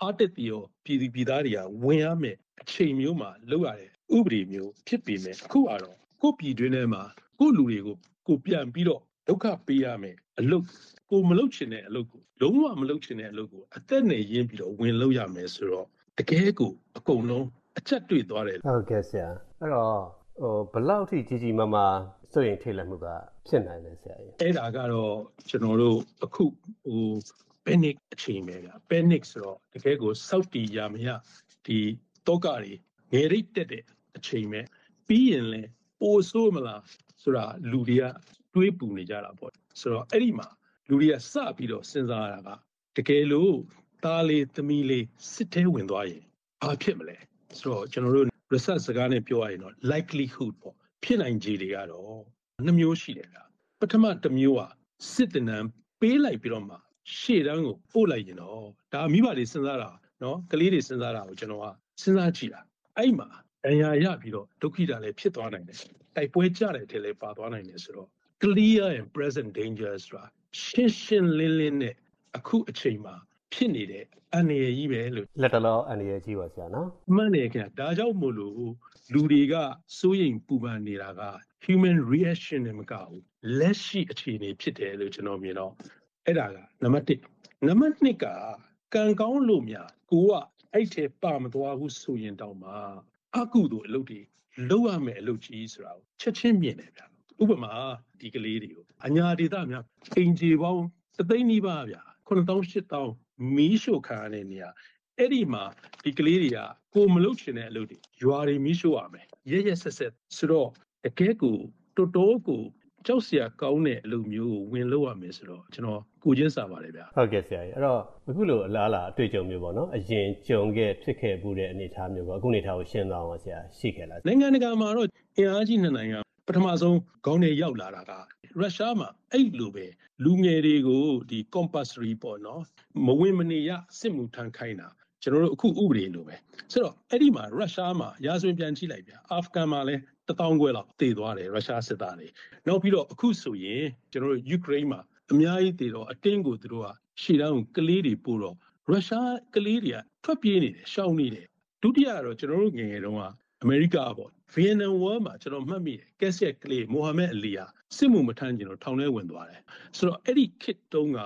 အားတက်ပြီးတော့ပြည်သူပြည်သားတွေကဝင်ရမယ်အချိန်မျိုးမှာလောက်ရတဲ့ဥပဒေမျိုးဖြစ်ပေမဲ့အခုကတော့ကိုယ်ပြည်တွင်းထဲမှာကိုယ်လူတွေကိုကိုပြန်ပြီးတော့ ဒုက္ခပေးရမယ်အလုပ်ကိုမလုပ်ချင်တဲ့အလုပ်ကိုလုံးဝမလုပ်ချင်တဲ့အလုပ်ကိုအသက်နဲ့ရင်းပြီးတော့ဝင်လုပ်ရမယ်ဆိုတော့တကယ်ကိုအကုန်လုံးအချက်တွေ့သွားတယ်ဟုတ်ကဲ့ဆရာအဲ့တော့ဟိုဘလောက်ထိကြီးကြီးမားမားစိုးရင်ထိတ်လန့်မှုကဖြစ်နိုင်လဲဆရာကြီးအဲ့ဒါကတော့ကျွန်တော်တို့အခုဟို panic အချိန်ပဲဗျ panic ဆိုတော့တကယ်ကိုစောက်တီရမရဒီတောကတွေငယ်ရိတ်တက်တဲ့အချိန်ပဲပြီးရင်လဲပိုဆိုးမလားဆိုတာလူတွေက တွေးပူနေကြတာပေါ့ဆိုတော့အဲ့ဒီမှာလူတွေကစပြီးတော့စဉ်းစားရတာကတကယ်လို့သားလေးသမီးလေးစစ်ထဲဝင်သွားရင်ဘာဖြစ်မလဲဆိုတော့ကျွန်တော်တို့ research စကားနဲ့ပြောရရင်တော့ likelihood ပေါ့ဖြစ်နိုင်ခြေတွေကတော့နှမျိုးရှိတယ်ဗျပထမတစ်မျိုးကစစ်တနံပေးလိုက်ပြီးတော့မှရှေ့တန်းကိုပို့လိုက်ရင်တော့ဒါမိဘတွေစဉ်းစားတာနော်ကလေးတွေစဉ်းစားတာကိုကျွန်တော်ကစဉ်းစားကြည့်တာအဲ့မှာဒဏ်ရာရပြီးတော့ဒုက္ခိတာလည်းဖြစ်သွားနိုင်တယ်တိုက်ပွဲကြတဲ့အထက်လည်းပါသွားနိုင်တယ်ဆိုတော့ clear and present danger ဆိုတာရှင်းရှင်းလင်းလင်းနဲ့အခုအချိန်မှာဖြစ်နေတဲ့အန္တရာယ်ကြီးပဲလို့လက်တလောအန္တရာယ်ကြီးပါဆရာနော်မှန်တယ်ခင်ဗျဒါကြောင့်မို့လို့လူတွေကစိုးရိမ်ပူပန်နေတာက human reaction နဲ့မကဘူးလက်ရှိအခြေအနေဖြစ်တယ်လို့ကျွန်တော်မြင်တော့အဲ့ဒါကနံပါတ်1နံပါတ်2ကကံကောင်းလို့များကိုကအဲ့ထဲပါမသွားဘူးဆိုရင်တောင်မှအကုသို့အလုပ်တွေလုပ်ရမယ်အလုပ်ကြီးဆိုတာကိုချက်ချင်းမြင်တယ်ဗျဥပမာ ဒီကလေးတွေကိုအညာဒေသများအင်ဂျီပေါင်းသသိန်းနီးပါးဗျ9000 8000မီးရှို့ခံရတဲ့နေရာအဲ့ဒီမှာဒီကလေးတွေကကိုမလုပ်ချင်တဲ့အလုပ်တွေရွာတွေမီးရှို့ရမယ်ရက်ရက်ဆက်ဆက်ဆိုတော့တကယ်ကိုတော်တော်ကိုကြောက်စရာကောင်းတဲ့အလုပ်မျိုးကိုဝင်လုပ်ရမယ်ဆိုတော့ကျွန်တော်ကိုချင်းစာပါတယ်ဗျာဟုတ်ကဲ့ဆရာကြီးအဲ့တော့အခုလိုအလားအလာအတွေ့အကြုံမျိုးပေါ့နော်အရင်ကြုံခဲ့ဖြစ်ခဲ့မှုတဲ့အနေအထားမျိုးပေါ့အခုအနေအထားကိုရှင်းသွားအောင်ဆရာရှိခဲ့လားနိုင်ငံတကာမှာတော့အင်အားကြီးနှစ်နိုင်ငံ ပထမဆုံးခေါင်းထဲရောက်လာတာကရုရှားမှာအဲ့လိုပဲလူငယ်တွေကိုဒီ compulsory ပေါ့နော်မဝင်မနေရစစ်မှုထမ်းခိုင်းတာကျွန်တော်တို့အခုဥပဒေလိုပဲဆိုတော့အဲ့ဒီမှာရုရှားမှာရာဇဝင်ပြန်ကြည့်လိုက်ဗျာအာဖဂန်မှာလည်းတထောင်ခွဲလောက်တည်သွားတယ်ရုရှားစစ်သားတွေနောက်ပြီးတော့အခုဆိုရင်ကျွန်တော်တို့ယူကရိန်းမှာအများကြီးတည်တော့အတင်းကိုသူတို့ကရှေ့တန်းကိုကလေးတွေပို့တော့ရုရှားကလေးတွေကထွက်ပြေးနေတယ်ရှောင်နေတယ်ဒုတိယကတော့ကျွန်တော်တို့ငယ်ငယ်တုန်းကအမေရိကပေါ့ ဗီယက်နမ်ဝါမှာကျွန်တော်မှတ်မိတယ်ကက်ဆက်ကလေးမိုဟာမက်အလီယာစစ်မှုမထမ်းကျင်တော့ထောင်ထဲဝင်သွားတယ်ဆိုတော့အဲ့ဒီခေတ်တုန်းက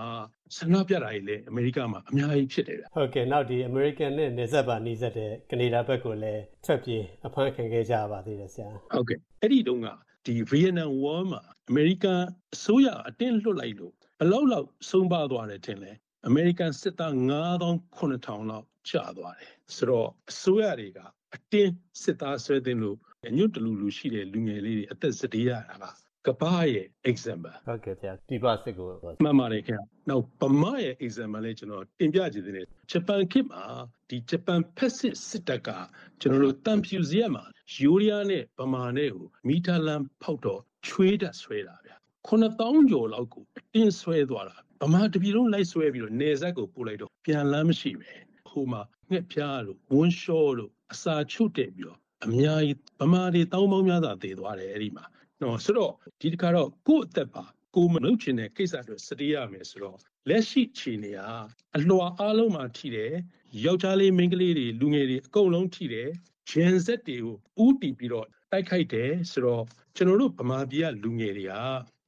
ဆန္ဒပြတာကြီးလည်းအမေရိကမှာအများကြီးဖြစ်တယ်ဗျဟုတ်ကဲ့နောက်ဒီ American နဲ့နေဆက်ပါနှီးဆက်တဲ့ကနေဒါဘက်ကိုလည်းထွက်ပြေးအဖမ်းခံခဲ့ကြပါသေးတယ်ဆရာဟုတ်ကဲ့အဲ့ဒီတုန်းကဒီဗီယက်နမ်ဝါမှာအမေရိကန်အစိုးရအတင်းလွှတ်လိုက်လို့ဘယ်လောက်လောက်ဆုံးပါသွားတယ်ထင်လဲအမေရိကန်စစ်သား9000 9000လောက်ကျသွားတယ်ဆိုတော့အစိုးရတွေကအတင်းစစ်သားဆွဲတင်လို့ အညွတ်တလူလူရှိတဲ့လူငယ်လေးတွေအသက်စတေးရတာကကပားရဲ့ example ဟုတ်ကဲ့ဆရာဒီပစစ်ကိုမှန်ပါတယ်ခင်ဗျ။နောက်ဗမာရဲ့ example လေးကျွန်တော်တင်ပြချင်တယ်။ဂျပန်ခေတ်မှာဒီဂျပန်ဖက်စစ်စစ်တပ်ကကျွန်တော်တို့တန်ဖြူစရက်မှာယူရီးယားနဲ့ဗမာနဲ့ကိုမီတာလန်ဖောက်တော့ချွေးတက်ဆွဲတာဗျ။9000ကျော်လောက်ကိုအတင်းဆွဲသွားတာ။ဗမာတပြည်လုံးလိုက်ဆွဲပြီးတော့နေဆက်ကိုပို့လိုက်တော့ပြန်လမ်းမရှိပဲ။ဟိုမှာငှက်ပြားလို့ဝန်းလျှောလို့အစာချုပ်တက်ပြီးတော့ အများကြီးဗမာတွေတောင်းပေါင်းများစွာတည်သွားတယ်အဲ့ဒီမှာ။နော်ဆိုတော့ဒီတစ်ခါတော့ကိုယ့်အသက်ပါကိုမလုပ်ချင်တဲ့ကိစ္စတွေစတေးရမယ်ဆိုတော့လက်ရှိခြေနေဟာအလွှာအားလုံးမှာထိတယ်ယောက်ျားလေးမိန်းကလေးတွေလူငယ်တွေအကုန်လုံးထိတယ်ဂျန်ဆက်တွေကိုဥတီပြီးတော့တိုက်ခိုက်တယ်ဆိုတော့ကျွန်တော်တို့ဗမာပြည်ကလူငယ်တွေက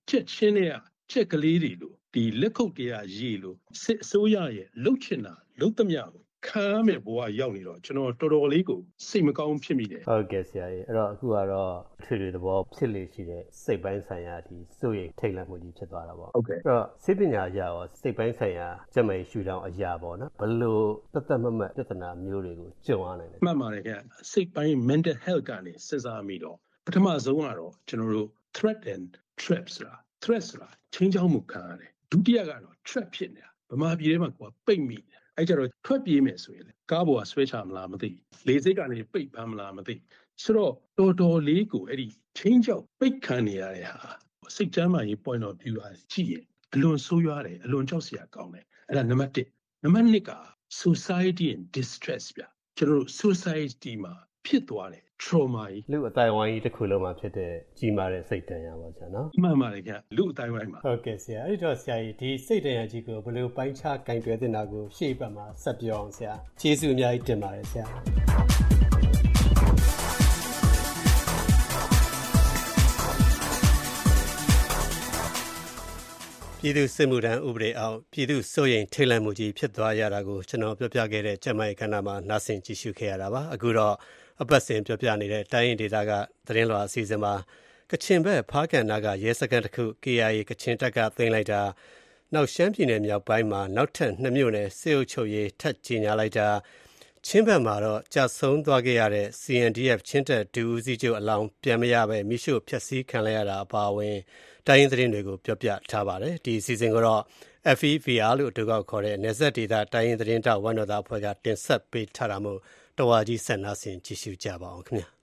ချက်ချင်းတွေကချက်ကလေးတွေလို့ဒီလက်ခုပ်တရားရေးလို့စစ်အစိုးရရဲ့လှုပ်ချင်တာလှုပ်သမျှကို ခံရမယ့်ဘဝရောက်နေတော့ကျွန်တော်တော်တော်လေးကိုစိတ်မကောင်းဖြစ်မိတယ်ဟုတ်ကဲ့ဆရာကြီးအဲ့တော့အခုကတော့ထွေထွေသဘောဖြစ်လေရှိတဲ့စိတ်ပိုင်းဆိုင်ရာဒီစိုးရိမ်ထိတ်လန့်မှုကြီးဖြစ်သွားတာပေါ့ဟုတ်ကဲ့အဲ့တော့စိတ်ပညာအရာရောစိတ်ပိုင်းဆိုင်ရာကျက်မိန်ရှူတောင်အရာပေါ့နော်ဘလို့တသက်မမတ်ပြဿနာမျိုးတွေကိုကြုံရနိုင်တယ်မှတ်ပါတယ်ခင်ဗျစိတ်ပိုင်း mental health ကနေစဉ်းစားမိတော့ပထမဆုံးကတော့ကျွန်တော်တို့ threat and trap ဆိုတာ threat ဆိုတာချင်းချောင်းမှုခံရတယ်ဒုတိယကတော့ trap ဖြစ်နေတာဗမာပြည်ထဲမှာကိုယ်ပိတ်မိတယ် အဲ့ကြတော့ထွက်ပြေးမယ်ဆိုရင်လေကားပေါ်ကဆွဲချမလားမသိလေစိတ်ကနေပိတ်ဖမ်းမလားမသိဆိုတော့တော်တော်လေးကိုအဲ့ဒီချင်းချောက်ပိတ်ခံနေရတဲ့ဟာစိတ်ချမ်းသာရေး point of view အားကြည့်ရင်အလွန်ဆိုးရွားတယ်အလွန်ကြောက်စရာကောင်းတယ်အဲ့ဒါနံပါတ်1နံပါတ်2က society in distress ဗျကျွန်တော်တို့ society မှာဖြစ်သွားတယ် trauma ကြီးလူအတိုင်းဝိုင်းကြီးတစ်ခုလုံးမှာဖြစ်တဲ့ကြီးမားတဲ့စိတ်တန်ရာပါဆရာနော်မှန်ပါတယ်ခင်ဗျလူအတိုင်းဝိုင်းမှာဟုတ်ကဲ့ဆရာအဲ့ဒီတော့ဆရာကြီးဒီစိတ်တန်ရာကြီးကိုဘယ်လိုပိုင်းခြားကင်တွယ်တင်တာကိုရှေ့ဘက်မှာဆက်ပြောအောင်ဆရာကျေးဇူးအများကြီးတင်ပါတယ်ဆရာကပြည်သူ့စစ်မှုထမ်းဥပဒေအောက်ပြည်သူ့စိုးရိမ်ထိတ်လန့်မှုကြီးဖြစ်သွားရတာကိုကျွန်တော်ပြောပြခဲ့တဲ့ကျန်းမာရေးကဏ္ဍမှာနားဆင်ကြည့်ရှုခဲ့ရတာပါအခုတော့ အပတ်စဉ်ပြောပြနေတဲ့ တိုင်းရင်းဒေသက သတင်းလွှာအစီအစဉ်မှာ ကချင်ဘက် ဖားကန်နာကရဲစခန်းတစ်ခု KIA ကချင်တပ်က သိမ်းလိုက်တာနောက်ရှမ်းပြည်နယ်မြောက်ပိုင်းမှာ နောက်ထပ်2မြို့နယ်စေအုပ်ချုပ်ရေး ထပ်ကြီးညာလိုက်တာ ချင်းဘက်မှာတော့ကြာဆုံးသွားခဲ့ရတဲ့ CNDF ချင်းတပ်ဒူဦးစီးချုပ်အလောင်း ပြန်မရပဲမိရှုဖျက်ဆီးခံလိုက်ရတာ အပါအဝင် တိုင်းရင်းသတင်းတွေကို ပြောပြထားပါတယ် ဒီအစီအစဉ်ကိုတော့ FEVR လို့ အတူကောက်ခေါ်တဲ့နေဆက်ဒေတာတိုင်းရင်းသတင်းတောက်ဝန်တော်သားအဖွဲ့က တင်ဆက်ပေးထားတာမို့ တဝါကြီးဆက်နာဆင်ကြည့်ရှုကြပါအောင်ခင်ဗျာ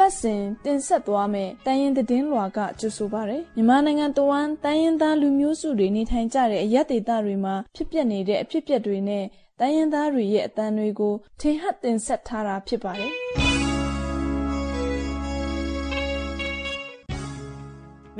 ပတ်စဉ်တင်ဆက်သွားမယ့်တိုင်းရင်သတင်းလွှာကကြိုဆိုပါရယ်မြန်မာနိုင်ငံတဝန်းတိုင်းရင်သားလူမျိုးစုတွေနေထိုင်ကြတဲ့အရက်ဒေသတွေမှာဖြစ်ပျက်နေတဲ့အဖြစ်အပျက်တွေနဲ့တိုင်းရင်သားတွေရဲ့အတန်တွေကိုထင်ဟပ်တင်ဆက်ထားတာဖြစ်ပါတယ်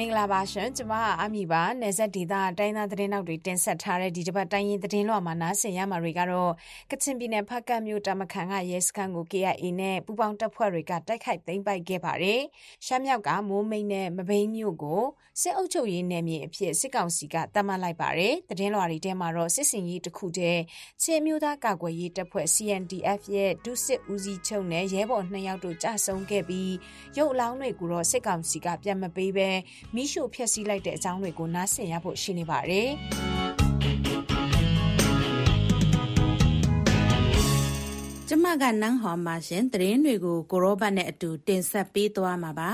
မင်္ဂလာပါရှင်ကျမကအမီပါနေဆက်ဒေတာတိုင်းသားသတင်းနောက်တွေတင်ဆက်ထားတဲ့ဒီတစ်ပတ်တိုင်းရင်သတင်းလွှာမှာနားဆင်ရမှာတွေကတော့ကချင်ပြည်နယ်ဖက်ကတ်မြို့တမခန်ကရဲစခန်းကို KIA နဲ့ပူပေါင်းတပ်ဖွဲ့တွေကတိုက်ခိုက်သိမ်းပိုက်ခဲ့ပါတယ်ရှမ်းမြောက်ကမိုးမိတ်နဲ့မဘိန်းမြို့ကိုစစ်အုပ်ချုပ်ရေးနယ်မြေအဖြစ်စစ်ကောင်စီကတတ်မှတ်လိုက်ပါတယ်သတင်းလွှာတွေထဲမှာတော့စစ်စင်ရေးတစ်ခုတည်းချင်းမျိုးသားကာကွယ်ရေးတပ်ဖွဲ့ CNDF ရဲ့ဒုစစ်ဦးစီးချုပ်နဲ့ရဲဘော်2ယောက်တို့ကြာဆုံးခဲ့ပြီးရုပ်အလောင်းတွေကိုတော့စစ်ကောင်စီကပြန်မပေးဘဲမိရှုဖျက်ဆီးလိုက်တဲ့အကြောင်းတွေကိုနားဆင်ရဖို့ရှိနေပါတယ်။ ကျမကနန်းဟော်မှာရှင်သတင်းတွေကိုကိုရောဘတ်နဲ့အတူတင်ဆက်ပေးသွားမှာပါ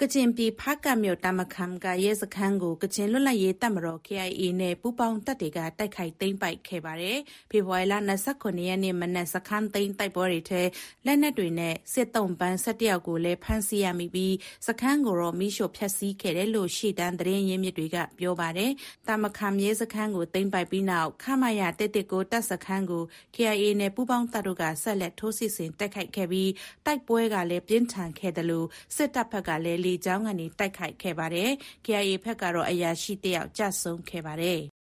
ကချင်ပြည်ဖားကမြို့တမခမ်ကရဲစခန်းကိုကချင်လွတ်လပ်ရေးတပ်မတော် KIA နဲ့ပူးပေါင်းတပ်တွေကတိုက်ခိုက်သိမ်းပိုက်ခဲ့ပါတယ်ဖေဖော်ဝါရီလ29ရက်နေ့မနက်စခန်းသိမ်းတိုက်ပွဲတွေထဲလက်နက်တွေနဲ့စစ်တုံးပန်း17ယောက်ကိုလည်းဖမ်းဆီးရမိပြီးစခန်းကိုတော့မိရှို့ဖျက်ဆီးခဲ့တယ်လို့ရှေ့တန်းသတင်းရင်းမြစ်တွေကပြောပါတယ်တမခမ်ရဲစခန်းကိုသိမ်းပိုက်ပြီးနောက်ခမရတက်တက်ကိုတပ်စခန်းကို KIA နဲ့ပူးပေါင်းတပ်တို့ကဆက်ဆက်လက်ထိုးစစ်ဆင်တိုက်ခိုက်ခဲ့ပြီးတိုက်ပွဲကလည်းပြင်းထန်ခဲ့တယ်လို့စစ်တပ်ဘက်ကလည်းလေကြောင်းကနေတိုက်ခိုက်ခဲ့ပါတယ်။ KIA ဘက်ကတော့အရာရှိတယောက်ကြဆုံးခဲ့ပါတယ်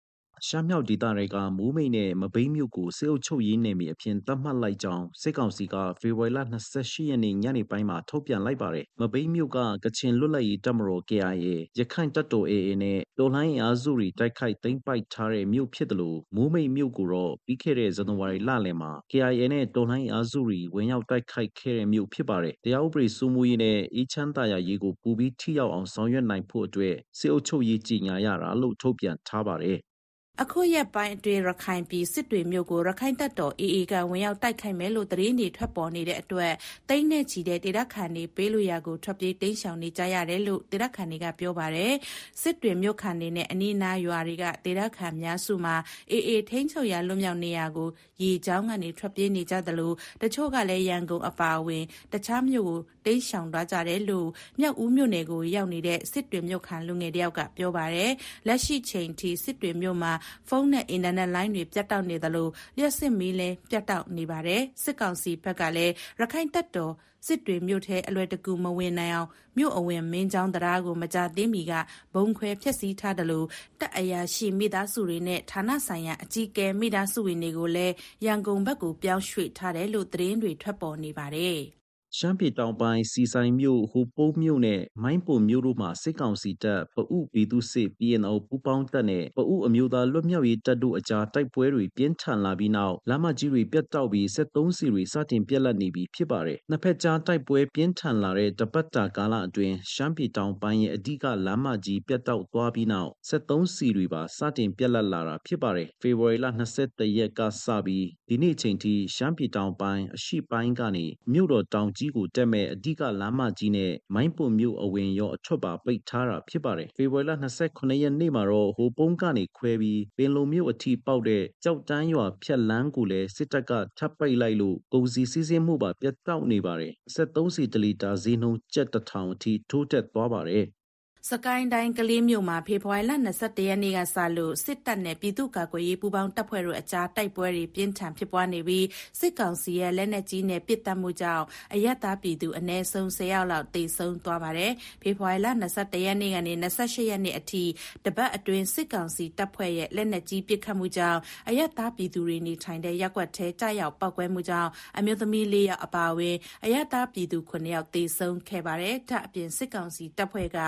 ရှမ်းမြောက်ဒေသတွေကမိုးမိတ်နဲ့ မဘိမ်းမြို့ကို စစ်အုပ်ချုပ်ရေးနယ်မြေအဖြစ် သတ်မှတ်လိုက်ကြောင်း စစ်ကောင်စီက ဖေဖော်ဝါရီလ28ရက်နေ့ ညနေပိုင်းမှာ ထုတ်ပြန်လိုက်ပါတယ်။မဘိမ်းမြို့က ကချင်လွတ်လပ်ရေးတပ်မတော် KIA ရခိုင်တပ်တော် AA နဲ့ တော်လှန်ရေးအားစုတွေ တိုက်ခိုက်သိမ်းပိုက်ထားတဲ့ မြို့ဖြစ်တယ်လို့မိုးမိတ်မြို့ကိုတော့ ပြီးခဲ့တဲ့ ဇန်နဝါရီလလယ်မှာ KIA နဲ့ တော်လှန်ရေးအားစုတွေ ဝင်ရောက်တိုက်ခိုက်ခဲ့တဲ့မြို့ ဖြစ်ပါတယ်။တရားဥပဒေစိုးမိုးရေးနဲ့ အေးချမ်းသာယာရေးကိုပူပြီး ထိရောက်အောင် ဆောင်ရွက်နိုင်ဖို့အတွက် စစ်အုပ်ချုပ်ရေး ကြီးညာရတာလို့ ထုတ်ပြန်ထားပါတယ်။ အခုရက်ပိုင်းအတွင်း ရခိုင်ပြည် စစ်တွေမြို့ကိုရခိုင်တပ်တော် AA က ဝင်ရောက်တိုက်ခိုက်မယ်လို့ သတင်းတွေ ထွက်ပေါ်နေတဲ့အတွက်တိမ့်နဲ့ချီတဲ့ ဒေသခံတွေပေးလို့ရကို ထွက်ပြေးတိမ်းရှောင်နေကြရတယ်လို့ ဒေသခံတွေက ပြောပါတယ် စစ်တွေမြို့ခံတွေနဲ့ အနီးနားရွာတွေက ဒေသခံများစုမှာ AA ထိန်းချုပ်ရာ လွတ်မြောက်နေရာကို ရေချောင်းကနေ ထွက်ပြေးနေကြသလို တချို့ကလည်း ရန်ကုန်အပါအဝင် တခြားမြို့ကိုတိမ်းရှောင်သွားကြတယ်လို့ မြောက်ဦးမြို့နယ်ကို ရောက်နေတဲ့ စစ်တွေမြို့ခံလူငယ်တယောက်က ပြောပါတယ် လက်ရှိချိန်ထိ စစ်တွေမြို့မှာ ဖုန်းနဲ့ အင်တာနက်လိုင်းတွေ ပြတ်တောက်နေသလို လျှက်စစ်မီးလည်း ပြတ်တောက်နေပါတယ်။စစ်ကောင်စီဘက်ကလည်းရခိုင်တပ်တော် စစ်တွေမြို့ထဲ အလွယ်တကူ မဝင်နိုင်အောင် မြို့အဝင် မင်းချောင်းတရားကို မကြသေးမီကဘုံခွဲဖျက်ဆီးထားတယ်လို့တပ်အရာရှိမိသားစုတွေနဲ့ ဌာနဆိုင်ရာ အကြီးအကဲ မိသားစုဝင်တွေကိုလည်း ရန်ကုန်ဘက်ကို ပြောင်းရွှေ့ထားတယ်လို့ သတင်းတွေ ထွက်ပေါ်နေပါတယ်။ ရှမ်းပြည်တောင်ပိုင်းစီဆိုင်မြို့ ဟိုပုံးမြို့နဲ့ မိုင်းပုံမြို့တို့မှာ စစ်ကောင်စီတပ် ပအုပြည်သူစစ် PNO ပူးပေါင်းတပ်နဲ့ ပအုအမျိုးသားလွတ်မြောက်ရေးတပ်တို့အကြား တိုက်ပွဲတွေ ပြင်းထန်လာပြီးနောက် လမ်းမကြီးတွေပြတ်တောက်ပြီး73စီတွေ စတင်ပြက်လက်နေပြီ ဖြစ်ပါတယ်။နှစ်ဖက်ကြား တိုက်ပွဲပြင်းထန်လာတဲ့ တပတ်တာကာလအတွင်း ရှမ်းပြည်တောင်ပိုင်းရဲ့ အဓိကလမ်းမကြီး ပြတ်တောက်သွားပြီးနောက်73စီတွေပါ စတင်ပြက်လက်လာတာ ဖြစ်ပါတယ်။ဖေဖော်ဝါရီလ21ရက်ကစပြီး ဒီနေ့ချိန်ထိ ရှမ်းပြည်တောင်ပိုင်း အရှိပိုင်းကနေ မြို့တော် တောင်ကြီးကိုတက်မဲ့အဓိကလမ်းမကြီးနဲ့မိုင်းပွန်မြို့အဝင်ရောအထွက်ပါပိတ်ထားတာဖြစ်ပါတယ်။ဖေဖော်ဝါရီလ29ရက်နေ့မှာတော့ဟိုပုံးကနေခွဲပြီးပင်လုံမြို့အထိပေါက်တဲ့ကြောက်တန်းရွာဖြတ်လန်းကိုလည်းစစ်တပ်ကထပ်ပိတ်လိုက်လို့ကုန်စည်စည်းစိမ်မှုပါပြတ်တောက်နေပါတယ်။73စီတလီတာဈေးနှုန်းကျပ်တထောင်အထိထိုးတက်သွားပါတယ်။ စကိုင်းတိုင်း ကလေးမြို့မှာ ဖေဖော်ဝါရီလ21ရက်နေ့ကစလို့ စစ်တပ်နဲ့ ပြည်သူ့ကာကွယ်ရေး ပူးပေါင်းတပ်ဖွဲ့တို့အကြား တိုက်ပွဲတွေ ပြင်းထန်ဖြစ်ပွားနေပြီး စစ်ကောင်စီရဲ့ လက်နက်ကြီးနဲ့ ပစ်တက်မှုကြောင့် အရက်သားပြည်သူအ ਨੇ ဆုံး10ယောက်လောက် သေဆုံးသွားပါတယ်။ဖေဖော်ဝါရီလ21ရက်နေ့ကနေ28ရက်နေ့အထိ တပတ်အတွင်း စစ်ကောင်စီတပ်ဖွဲ့ရဲ့ လက်နက်ကြီးပစ်ခတ်မှုကြောင့် အရက်သားပြည်သူတွေနေထိုင်တဲ့ ရပ်ကွက်ထဲကြားရောက်ပောက်ကွဲမှုကြောင့် အမျိုးသမီး ၄ ယောက် အပါအဝင် အရက်သားပြည်သူ9ယောက် သေဆုံးခဲ့ပါတယ်။ထပ်အပြင် စစ်ကောင်စီတပ်ဖွဲ့က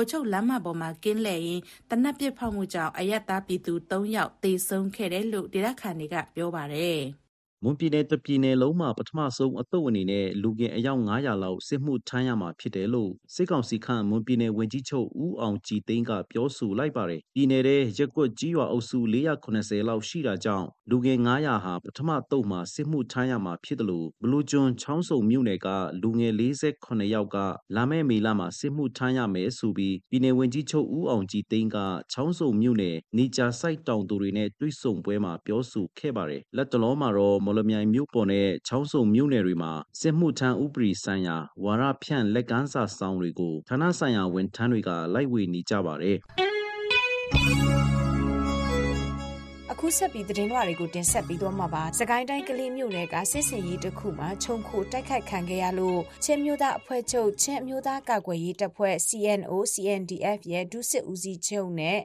ဗိုလ်ချုပ်လမ်းမပေါ်မှာကင်းလှည့်ရင်းတနက်ပစ်ဖောက်မှုကြောင့် အရက်သားပြည်သူ ၃ ယောက် သေဆုံးခဲ့တယ်လို့ ဒေသခံတွေက ပြောပါတယ်။ မွန်ပြည်နယ်တပြည်နယ်လုံးမှာ ပထမဆုံးအသုတ်အနေနဲ့ လူငယ်အယောက်900လောက် စစ်မှုထမ်းရမှာဖြစ်တယ်လို့ စစ်ကောင်စီခန့် မွန်ပြည်နယ်ဝန်ကြီးချုပ် ဦးအောင်ကြည်သိန်းက ပြောဆိုလိုက်ပါတယ်။ပြည်နယ်ရဲ့ရက်ကွက်ကြီးရွာအုပ်စု480လောက်ရှိတာကြောင့် လူငယ်900ဟာ ပထမသုတ်မှာ စစ်မှုထမ်းရမှာဖြစ်တယ်လို့ဘလူးကျွန်း ချောင်းစုံမြို့နယ်က လူငယ်48ယောက်က လာမယ့် မေလမှာ စစ်မှုထမ်းရမယ်ဆိုပြီး ပြည်နယ်ဝန်ကြီးချုပ် ဦးအောင်ကြည်သိန်းက ချောင်းစုံမြို့နယ် နေကြာစိုက်တောင်သူတွေနဲ့ တွေ့ဆုံပွဲမှာ ပြောဆိုခဲ့ပါတယ်။လက်တလုံးမှာတော့မော်လမြိုင်မြို့ပေါ်နဲ့ချောင်းစုံမြို့နယ်တွေမှာစစ်မှုထမ်းဥပဒေဆိုင်ရာဝါရဖြန့်လက်ကမ်းစာဆောင်တွေကိုဌာနဆိုင်ရာဝန်ထမ်းတွေကလိုက်ဝေနေကြပါတယ်။ အခုဆက်ပြီးသတင်းလွှာတွေကိုတင်ဆက်ပြီးတော့မှာပါစကိုင်းတိုင်းကလေးမြို့နယ်ကစစ်စင်ရေးတစ်ခုမှာခြုံခိုတိုက်ခိုက်ခံခဲ့ရလို့ချင်းမျိုးသားအဖွဲ့ချုပ်ချင်းမျိုးသားကာကွယ်ရေးတပ်ဖွဲ့ CNO CNDF ရဲ့ဒုစစ်ဦးစီးချုပ်နဲ့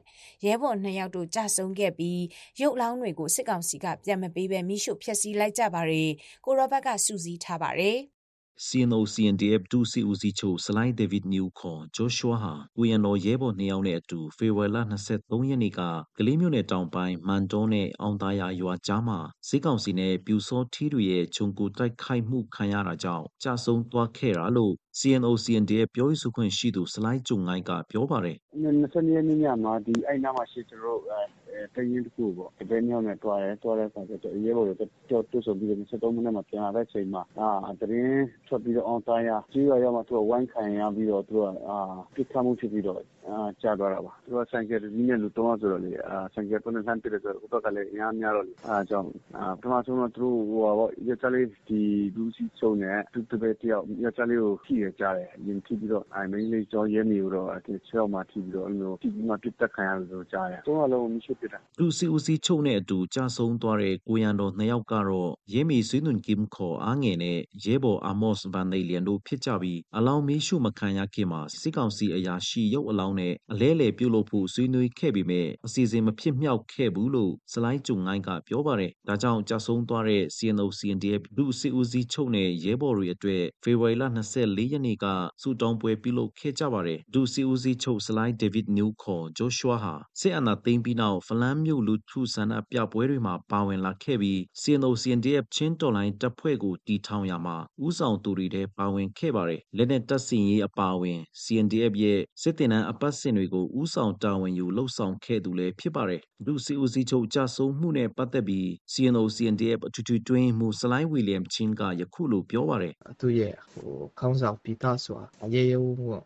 ရဲဘော်နှစ်ယောက်တို့ကြာဆုံးခဲ့ပြီးရုပ်လောင်းတွေကိုစစ်ကောင်စီကပြန်မပေးဘဲမိရှုဖျက်ဆီးလိုက်ကြပါတယ်ကိုရောဘတ်ကစူးစီးထားပါတယ် CNO CNDF ဒုစစ်ဦးစီးချုပ်စလိုင်းဒေးဗစ်နျူခေါ် ဂျိုရှွာဟာကိုရန်တော်ရဲဘော် နှစ်ယောက်နဲ့အတူ ဖေဖော်ဝါရီလ23ရက်နေ့က ကလေးမြို့နယ်တောင်ပိုင်း မန်တောနဲ့ အောင်သားရရွာကြားမှာ စစ်ကောင်စီနဲ့ပြူစောထီးတွေရဲ့ ခြုံကိုတိုက်ခိုက်မှုခံရတာကြောင့်ကြာဆုံးသွားခဲ့တာလို့ CNO CNDF ပြောရေးဆိုခွင့်ရှိသူစလိုင်းကျုံငိုင်းက ပြောပါတယ်20ရက်နေ့ညမှာဒီအဲ့နားမှာရှိကျွန်တော်တို့အဲတရင်တကူပေါ့တပည့်မြောက်နဲ့တွားတယ်တွားတဲ့အခါကျတော့ ရဲဘော်တွေကြောက်တွဆိုပြီးတော့23မိနစ်မှာ ပြန်လာတဲ့အချိန်မှာအာတရင်ထွက်ပြီးတော့ အောင်သားရကြီးရွာရောက်မှ သူကဝိုင်းခံရပြီးတော့ သူကအာပြစ်ခတ်မှုဖြစ်ပြီးတော့အာကြာသွားတာပါ သူကဆိုင်ကယ်ဒီနဲ့ လူတော့ဆိုတော့လေအာဆိုင်ကယ်တော့နဲ့ဆန်းပြတယ်ဆိုတော့ဘက်ကလည်းအများများတော့လေအာကြောင့်အာပထမဆုံးတော့ သူတို့ဟိုပါပေါ့ရချလေးဒီလူစီချုံနဲ့သူတပည့်တယောက်ရချလေးကိုဖြည့်ရကြတယ် ရင်ဖြည့်ပြီးတော့အိုင်မင်းလေးကြောရဲမီကိုတော့ဒီချောက်မှာဖြည့်ပြီးတော့ အဲ့လိုဖြည့်ပြီးမှပြစ်တက်ခံရတယ်လို့ ကြားတယ်တော့လုံးမရှိပြတာလူစီဦးစီးချုပ်နဲ့အတူကြာဆုံးသွားတဲ့ ကိုရန်တော် နှစ်ယောက်ကတော့ ရဲမီဆွေးနွန်ကင်ခေါ် အားငယ်နဲ့ ရဲဘော်အာမော့စ်ဗန်နေလျန်တို့ဖြစ်ကြပြီး အလောင်းမေးရှုမခံရခင်မှာ စစ်ကောင်စီအရာရှိ ရုပ်အလောင်းနဲ့ အလဲလေပြုတ်လို့ဖို့ ဆွေးနွေးခဲ့ပေမဲ့ အစီအစဉ် မဖြစ်မြောက်ခဲ့ဘူးလို့စလိုင်းကျုံငိုင်းက ပြောပါတယ်။ဒါကြောင့်ကြာဆုံးသွားတဲ့ CNO CNDF လူစီဦးစီးချုပ်နဲ့ ရဲဘော်တွေအတွက် ဖေဖော်ဝါရီလ24ရက်နေ့ကစုတောင်းပွဲပြုလုပ်ခဲ့ကြပါတယ်။ဒုစီဦးစီးချုပ်စလိုင်းဒေးဗစ်နျူခေါ်ဂျိုရှွာဟာစစ်အာဏာသိမ်းပြီးနောက်ဖလန်းမြို့လူထုဆန္ဒပြပွဲတွေမှာပါဝင်လာခဲ့ပြီး CNO CNDF ချင်းတော်လိုင်းတပ်ဖွဲ့ကိုတီထောင်ရမှာဥဆောင်သူတွေထဲပါဝင်ခဲ့ပါတယ်။လက်နက်တပ်စင်ရေးအပါအဝင် CNDF ရဲ့စစ်တင်နန်းအပတ်စဉ်တွေကိုဥဆောင်တာဝန်ယူလှုပ်ဆောင်ခဲ့သူလည်းဖြစ်ပါတယ်။ဒုစီဦးစီးချုပ်ကြဆုံးမှုနဲ့ပတ်သက်ပြီး CNO CNDF အထူးထူးတွင်းမှုစလိုင်းဝီလျံချင်းကယခုလိုပြောပါတယ်သူ့ရဲ့ဟိုခေါင်းဆောင်ပြီးသားဆိုတာရေရုံးဟို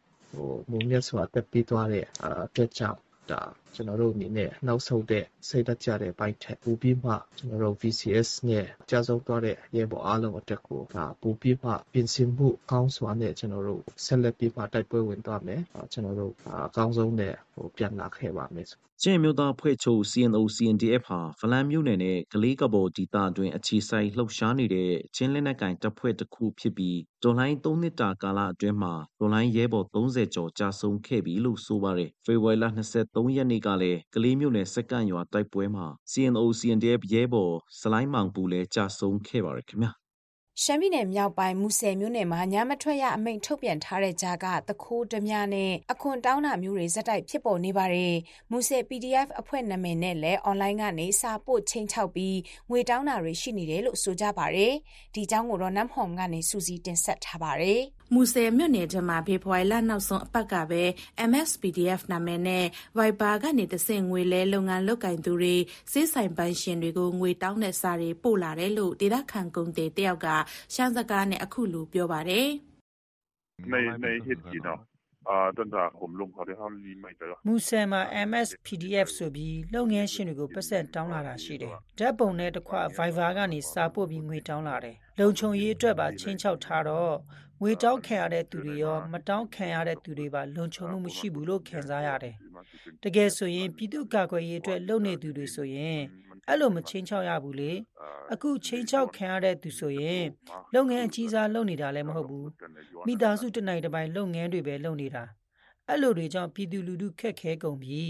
မုံမြတ်စွာတက်ပြီးသွားတဲ့အတွက်ကြောင့် ဒါကျွန်တော်တို့အနေနဲ့နောက်ဆုံးတဲ့စိတ်သက်ကြတဲ့ဘိုက်ထက်ပူပြီးမှကျွန်တော်တို့ VCS နဲ့ကြာဆုံးသွားတဲ့ရဲဘော်အားလုံးအတွက်ကိုဒါပူပြီးမှပြင်ဆင်မှုကောင်းစွာနဲ့ကျွန်တော်တို့ဆက်လက်ပြီးမှတိုက်ပွဲဝင်သွားမယ်ကျွန်တော်တို့အကောင်းဆုံးနဲ့ဟိုပြန်လာခဲ့ပါမယ်ကျင်းမျိုးသားဖွဲ့ချုပ် CNO CNDF ဟာဖလန်မြို့နယ်နဲ့ကလေးကဘော်ဒေသအတွင်းအခြေဆိုင်လှုပ်ရှားနေတဲ့ချင်းလက်နက်ကင်တပ်ဖွဲ့တစ်ခုဖြစ်ပြီးဒေါ်လိုင်း3နှစ်တာကာလအတွင်းမှာဒေါ်လိုင်းရဲဘော်30ကျော်ကြာဆုံးခဲ့ပြီလို့ဆိုပါတယ်ဖေဖော်ဝါရီလ23ရက်နေ့ကလည်း ကလေးမြို့နယ် စက္ကန့်ရွာတိုက်ပွဲမှာ CNO CNDF ရဲဘော်စလိုင်းမောင်ပူလည်းကြာဆုံးခဲ့ပါတယ်ခင်ဗျာ ရှမ်းပြည်နယ်မြောက်ပိုင်း မူဆယ်မြို့နယ်မှာ ညမထွက်ရအမိန့် ထုတ်ပြန်ထားတဲ့ကြားကတခိုးဓမြနဲ့ အခွန်တောင်းတာမျိုးတွေဇက်တိုက်ဖြစ်ပေါ်နေပါတယ်။မူဆယ် PDF အဖွဲ့နာမည်နဲ့လည်း အွန်လိုင်းကနေ စာပို့ချင်းချောက်ပြီး ငွေတောင်းတာတွေ ရှိနေတယ်လို့ ဆိုကြပါတယ်။ဒီအကြောင်းကိုတော့နမ်ဟွန်ကနေစူးစီးတင်ဆက်ထားပါတယ်။ မူဆယ်မြို့နယ်ထဲမှာ ဖေဖော်ဝါရီလ နောက်ဆုံးအပတ်ကပဲ MSPDF နာမည်နဲ့ Viber ကနေတဆင့် ငွေလဲလုပ်ငန်း လုပ်ကိုင်သူတွေ၊ဆေးဆိုင်ပိုင်ရှင်တွေကို ငွေတောင်းတဲ့စာတွေ ပို့လာတယ်လို့ ဒေသခံကုန်သည်တယောက်က ရှမ်းစကားနဲ့ အခုလို ပြောပါတယ်။“မူဆယ်မှာ MSPDF ဆိုပြီး လုပ်ငန်းရှင်တွေကို ပိုက်ဆံတောင်းလာတာရှိတယ်။ဓာတ်ပုံနဲ့တကွ Viber ကနေ စာပို့ပြီး ငွေတောင်းလာတယ်။လုံခြုံရေးအတွက်ပါ ခြိမ်းခြောက်ထားတော့ ငွေတောင်းခံရတဲ့သူတွေရောမတောင်းခံရတဲ့သူတွေပါလုံခြုံမှုမရှိဘူးလို့ခံစားရတယ်။တကယ်ဆိုရင်ပြည်သူ့ကာကွယ်ရေးအတွက်လုပ်နေသူတွေဆိုရင်အဲ့လိုမချင်းချောက်ရဘူးလေအခုချင်းချောက်ခံရတဲ့သူဆိုရင်လုပ်ငန်းအကြီးစားလုပ်နေတာလည်းမဟုတ်ဘူးမိသားစုတစ်နိုင်တစ်ပိုင်းလုပ်ငန်းတွေပဲလုပ်နေတာအဲ့လိုတွေကြောင့်ပြည်သူလူထုခက်ခဲကုန်ပြီ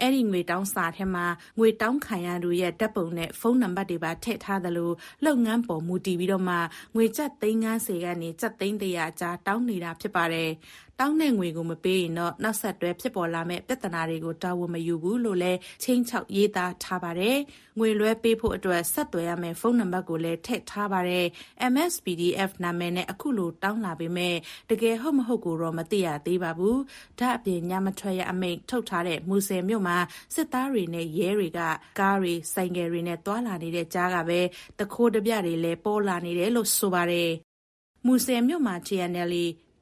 အဲ့ဒီငွေတောင်းစာထဲမှာ ငွေတောင်းခံရသူရဲ့တပ်ပုံနဲ့ ဖုန်းနံပါတ်တွေပါ ထည့်ထားသလို လုပ်ငန်းပေါ် မူတည်ပြီးတော့မှငွေကျပ်350ကနေ ကျပ်300ကြား တောင်းနေတာ ဖြစ်ပါတယ် တောင်းတဲ့ငွေကို မပေးရင်တော့ နောက်ဆက်တွဲ ဖြစ်ပေါ်လာမယ့် ပြဿနာတွေကို တာဝန်မယူဘူးလို့လည်းချင်းချောက် ရေးသားထားပါတယ်။ငွေလွှဲပေးဖို့အတွက် ဆက်သွယ်ရမယ့် ဖုန်းနံပါတ်ကိုလည်း ထည့်ထားပါတယ်။ MSPDF နာမည်နဲ့ အခုလို တောင်းလာပေမဲ့ တကယ်ဟုတ်မဟုတ်ကိုတော့ မသိရသေးပါဘူး။ဒါ့အပြင် ညမထွက်ရအမိန့် ထုတ်ထားတဲ့ မူဆယ်မြို့မှာ စစ်သားတွေနဲ့ ရဲတွေက ကားတွေ ဆိုင်ကယ်တွေနဲ့တွာလာနေတဲ့ကြားကပဲတခိုးတပြတွေလည်း ပေါ်လာနေတယ်လို့ ဆိုပါတယ်။မူဆယ်မြို့မှာ TNL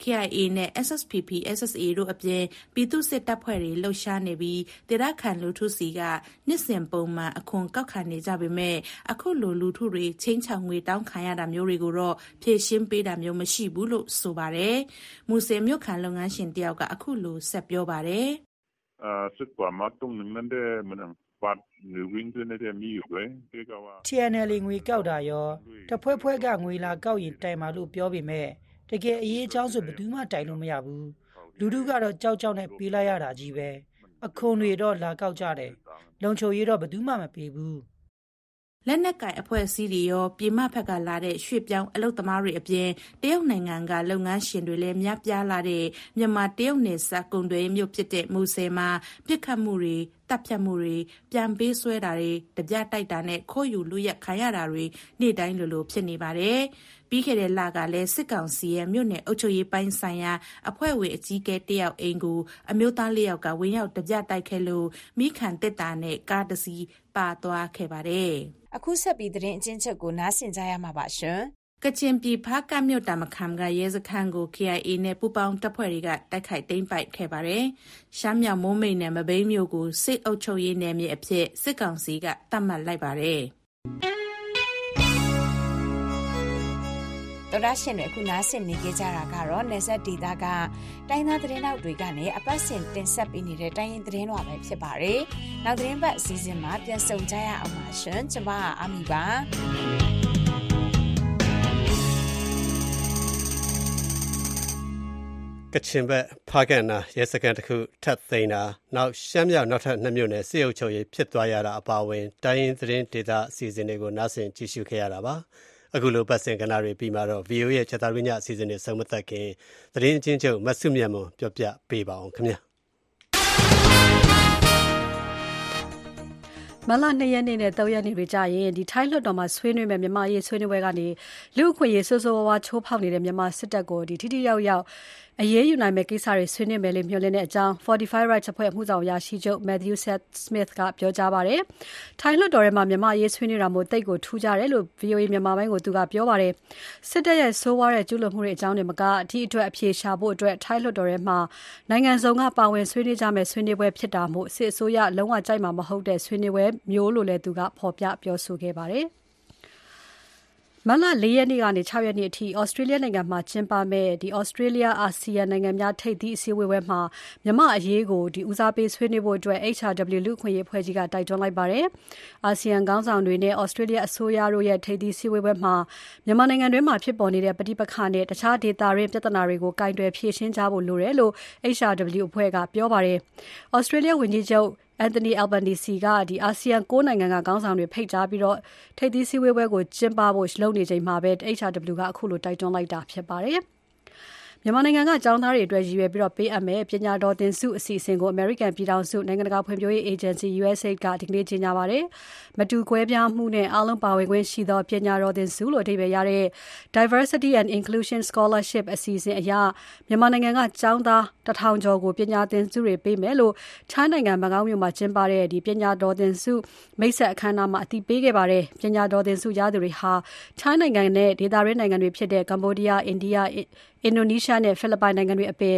KIA နဲ့ SSPP SSA တို့အပြင် ပြည်သူ့စစ်တပ်ဖွဲ့တွေ လှုပ်ရှားနေပြီး ဒေသခံလူထုစီက နှစ်စဉ်ပုံမှန် အခွန်ကောက်ခံနေကြပေမဲ့ အခုလို လူထုတွေချင်းချောင်ငွေတောင်းခံရတာမျိုးတွေကိုတော့ ဖြည့်ရှင်းပေးတာမျိုး မရှိဘူးလို့ ဆိုပါတယ်။မူဆယ်မြို့ခံ လုပ်ငန်းရှင်တယောက်က အခုလို ဆက်ပြောပါတယ်။အာစစ်ကွာမတုံးနန္ဒဲမနံပတ်နဝင်းတဲ့မီရွယ်တေကဝါ TNL ငွေကောက်တာရော တဖွဲဖွဲက ငွေလာကောက်ရင် တိုင်ပါလို့ ပြောပေမဲ့ တကယ်အရေးအကြောင်းဆိုဘယ်သူမှတိုင်လို့မရဘူးလူတို့ကတော့ကြောက်ကြောက်နဲ့ပေးလိုက်ရတာကြီးပဲအခွန်တွေတော့လာကောက်ကြတယ်လုံခြုံရေးတော့ဘယ်သူမှမပေးဘူးလက်နက်ကင်အဖွဲ့အစည်းတွေရောပြည်မဖက်ကလာတဲ့ရွှေ့ပြောင်းအလုပ်သမားတွေအပြင်တရုတ်နိုင်ငံကလုပ်ငန်းရှင်တွေလည်းများပြားလာတဲ့မြန်မာတရုတ်နယ်စပ်ကုန်သွယ်မြို့ဖြစ်တဲ့မူဆယ်မှာပြစ်ခတ်မှုတွေတပ်ဖြတ်မှုတွေပြန်ပေးဆွဲတာတွေတပြတိုက်တာနဲ့ခိုးယူလူရက်ခံရတာတွေနေ့တိုင်းလိုလိုဖြစ်နေပါတယ် ပြီးခဲ့တဲ့လကလည်းစစ်ကောင်စီရဲ့မြို့နယ်အုပ်ချုပ်ရေးပိုင်းဆိုင်ရာအဖွဲ့ဝင်အကြီးအကဲတယောက်အိမ်ကိုအမျိုးသားလေးယောက်ကဝင်ရောက်တပြတိုက်ခဲ့လို့မိခံတက်တာနဲ့ကားတစ်စီးပါသွားခဲ့ပါတယ်။အခုဆက်ပြီးသတင်းအချင်းချုပ်ကိုနားဆင်ကြရမှာပါရှင်။ကချင်ပြည်ဖားကမြို့တာမခမ်ကရဲစခန်းကို KIA နဲ့ပူပေါင်းတပ်ဖွဲ့တွေကတိုက်ခိုက်သိမ်းပိုက်ခဲ့ပါတယ်။ရှမ်းမြောင်မိုးမိတ်နယ်မဘိမ်းမြို့ကိုစစ်အုပ်ချုပ်ရေးနယ်မြေအဖြစ်စစ်ကောင်စီကတတ်မှတ်လိုက်ပါတယ်။ တော်ရရှင်တွေအခုနားဆင်နေကြကြတာကတော့နေဆက်ဒေတာကတိုင်းသားသတင်းနောက်တွေကနေအပတ်စဉ်တင်ဆက်ပေးနေတဲ့တိုင်းရင်သတင်းတော်ပဲဖြစ်ပါတယ်။နောက်သတင်းပတ်အစည်းအဝေးမှာပြန်ဆုံကြရအောင်ပါရှင်။ကျွန်မအာမီပါကချင်ဘက်ဖားကန်နာရဲစခန်းတစ်ခုထပ်သိမ်းတာနောက်ရှမ်းမြောက်နောက်ထပ်နှစ်မြို့နယ်စစ်အုပ်ချုပ်ရေးဖြစ်သွားရတာအပါအဝင်တိုင်းရင်းသတင်းဒေသအစီအစဉ်တွေကိုနားဆင်ကြည့်ရှုခဲ့ရတာပါ။ အခုလိုပတ်စဉ်ကဏ္ဍတွေ ပြီးမှတော့ VOA ရဲ့ချက်သားရင်းည အစီအစဉ်တွေဆုံးမသက်ခင် သတင်းအချင်းချုပ်မဆုမြတ်မွန်ပြောပြပေးပါအောင်ခင်ဗျာမလ2ရက်နေ့နဲ့3ရက်နေ့တွေကြာရင်ဒီထိုင်းလွှတ်တော်မှာဆွေးနွေးမဲ့မြန်မာရေးဆွေးနွေးပွဲကနေ လူအခွင့်ရေး ဆိုးဆိုးဝါးဝါချိုးဖောက်နေတဲ့ မြန်မာစစ်တပ်ကိုဒီထိထိရောက်ရောက်အရေးယူနိုင်မယ့်ကိစ္စတွေ ဆွေးနွေးမယ်လို့ မျှော်လင့်တဲ့အကြောင်း45 Rights အဖွဲ့ အမှုဆောင်ရာရှိချုပ် Matthew Smith ကပြောကြားပါတယ်။ထိုင်းလွှတ်တော်ထဲမှာ မြန်မာရေးဆွေးနွေးတာမျိုးတိတ်ကိုထူးကြတယ်လို့ VOA မြန်မာပိုင်းကို သူကပြောပါတယ်။စစ်တပ်ရဲ့ ဆိုးဝါးတဲ့ ကျူးလွန်မှုတွေအကြောင်းတွေမကအထီးအတွက်အပြေရှာဖို့အတွက်ထိုင်းလွှတ်တော်ထဲမှာ နိုင်ငံစုံက ပါဝင်ဆွေးနွေးကြမယ့် ဆွေးနွေးပွဲဖြစ်တာမို့ စစ်အစိုးရ လုံးဝကြိုက်မှာမဟုတ်တဲ့ ဆွေးနွေးပွဲမျိုးလို့လည်း သူက ဖော်ပြပြောဆိုခဲ့ပါတယ်။ မတ်လ ၄ ရက်နေ့ကနေ ၆ ရက်နေ့အထိဩစတြေးလျနိုင်ငံမှာကျင်းပမယ့်ဒီဩစတြေးလျအာဆီယံနိုင်ငံများ ထိပ်သီးအစည်းအဝေးပွဲမှာ မြန်မာအရေးကိုဒီဦးစားပေးဆွေးနွေးဖို့အတွက် HRW လူ့ခွင့်ရေးဖွဲ့ကြီးက တိုက်တွန်းလိုက်ပါတယ်။အာဆီယံခေါင်းဆောင်တွေနဲ့ဩစတြေးလျအစိုးရတို့ရဲ့ ထိပ်သီးစည်းဝေးပွဲမှာ မြန်မာနိုင်ငံတွင်းမှာဖြစ်ပေါ်နေတဲ့ ပဋိပက္ခနဲ့ တခြားဒေသရင်း ပြဿနာတွေကိုကင်တွယ်ဖြေရှင်းကြဖို့လိုတယ်လို့ HRW အဖွဲ့ကပြောပါတယ်။ဩစတြေးလျဝန်ကြီးချုပ် Anthony Albanese ကဒီအာဆီယံ ၉ နိုင်ငံက ခေါင်းဆောင်တွေ ဖိတ်ကြားပြီးတော့ထိပ်သီးစည်းဝေးပွဲကို ကျင်းပဖို့ လုပ်နေချိန်မှာပဲ HRW ကအခုလို တိုက်တွန်းလိုက်တာဖြစ်ပါတယ်။ မြန်မာနိုင်ငံက ကျောင်းသားတွေအတွက် ရည်ရွယ်ပြီးပေးအပ်မယ့် ပညာတော်သင်ဆုအစီအစဉ်ကို အမေရိကန်ပြည်ထောင်စု နိုင်ငံတကာဖွံ့ဖြိုးရေးအေဂျင်စီ USAID က ဒီကနေ့ကြေညာပါတယ်။မတူကွဲပြားမှုနဲ့ အားလုံးပါဝင်ခွင့်ရှိသော ပညာတော်သင်ဆုလို့ အဓိပ္ပာယ်ရတဲ့ Diversity and Inclusion Scholarship အစီအစဉ်အရ မြန်မာနိုင်ငံက ကျောင်းသား ၁,၀၀၀ ကျော်ကို ပညာသင်ဆုတွေပေးမယ်လို့ ထိုင်းနိုင်ငံ ဘန်ကောက်မြို့မှာကျင်းပတဲ့ ပညာတော်သင်ဆု မိတ်ဆက်အခမ်းအနားမှာ အသိပေးခဲ့ပါတယ်။ပညာတော်သင်ဆုရသူတွေဟာ ထိုင်းနိုင်ငံနဲ့ ဒေသတွင်းနိုင်ငံတွေဖြစ်တဲ့ ကမ္ဘောဒီးယား၊အိန္ဒိယ၊ အင်ဒိုနီးရှားရှားနဲ့ ဖိလစ်ပိုင်နိုင်ငံတွေအပြင်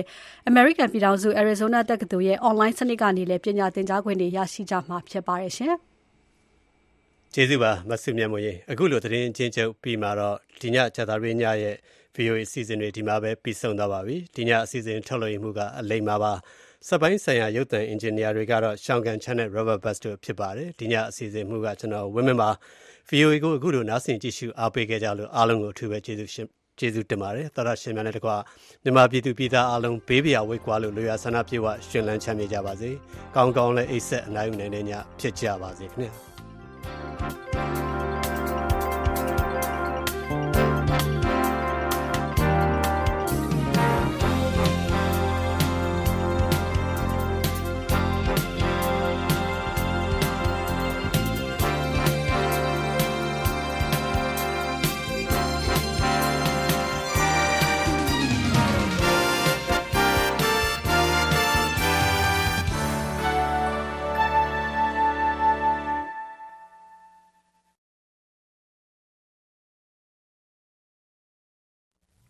အမေရိကန်ပြည်ထောင်စု Arizona တက္ကသိုလ်ရဲ့ online စနစ်ကနေလည်း ပညာသင်ကြားခွင့်တွေ ရရှိကြမှာဖြစ်ပါတယ်ရှင်။ကျေးဇူးပါမဆုမြတ်မိုးရင်အခုလို သတင်းချင်းချုပ်ပြီးမှတော့ ဒီညချတာရင်းညရဲ့ VOA အစီအစဉ်တွေ ဒီမှာပဲ ပြီးဆုံးသွားပါပြီ။ဒီညအစီအစဉ် ထုတ်လွှင့်မှုကအလိမ္မာပါ။စပိုင်းဆိုင်ရာ ရုပ်သံအင်ဂျင်နီယာတွေကတော့ရှောင်းကန် Channel Robert Bus တို့ဖြစ်ပါတယ်။ဒီညအစီအစဉ်မှုကကျွန်တော်ဝင်းမင်းပါ။ VOA ကို အခုလို နားဆင်ကြည့်ရှုအားပေးခဲ့ကြလို့ အားလုံးကို အထူးပဲ ကျေးဇူးရှင် ကျေးဇူးတင်ပါတယ်သောရရှင်များနဲ့တကွမြန်မာပြည်သူပြည်သားအားလုံးဘေးပရာဝိတ်ကွာလို့လူရဆန္ဒပြေဝရှင်လန်းချမ်းမြေကြပါစေကောင်းကောင်းလည်းအိတ်ဆက်အနိုင်နိုင်တဲ့ညဖြစ်ကြပါစေခင်ဗျာ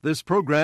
This program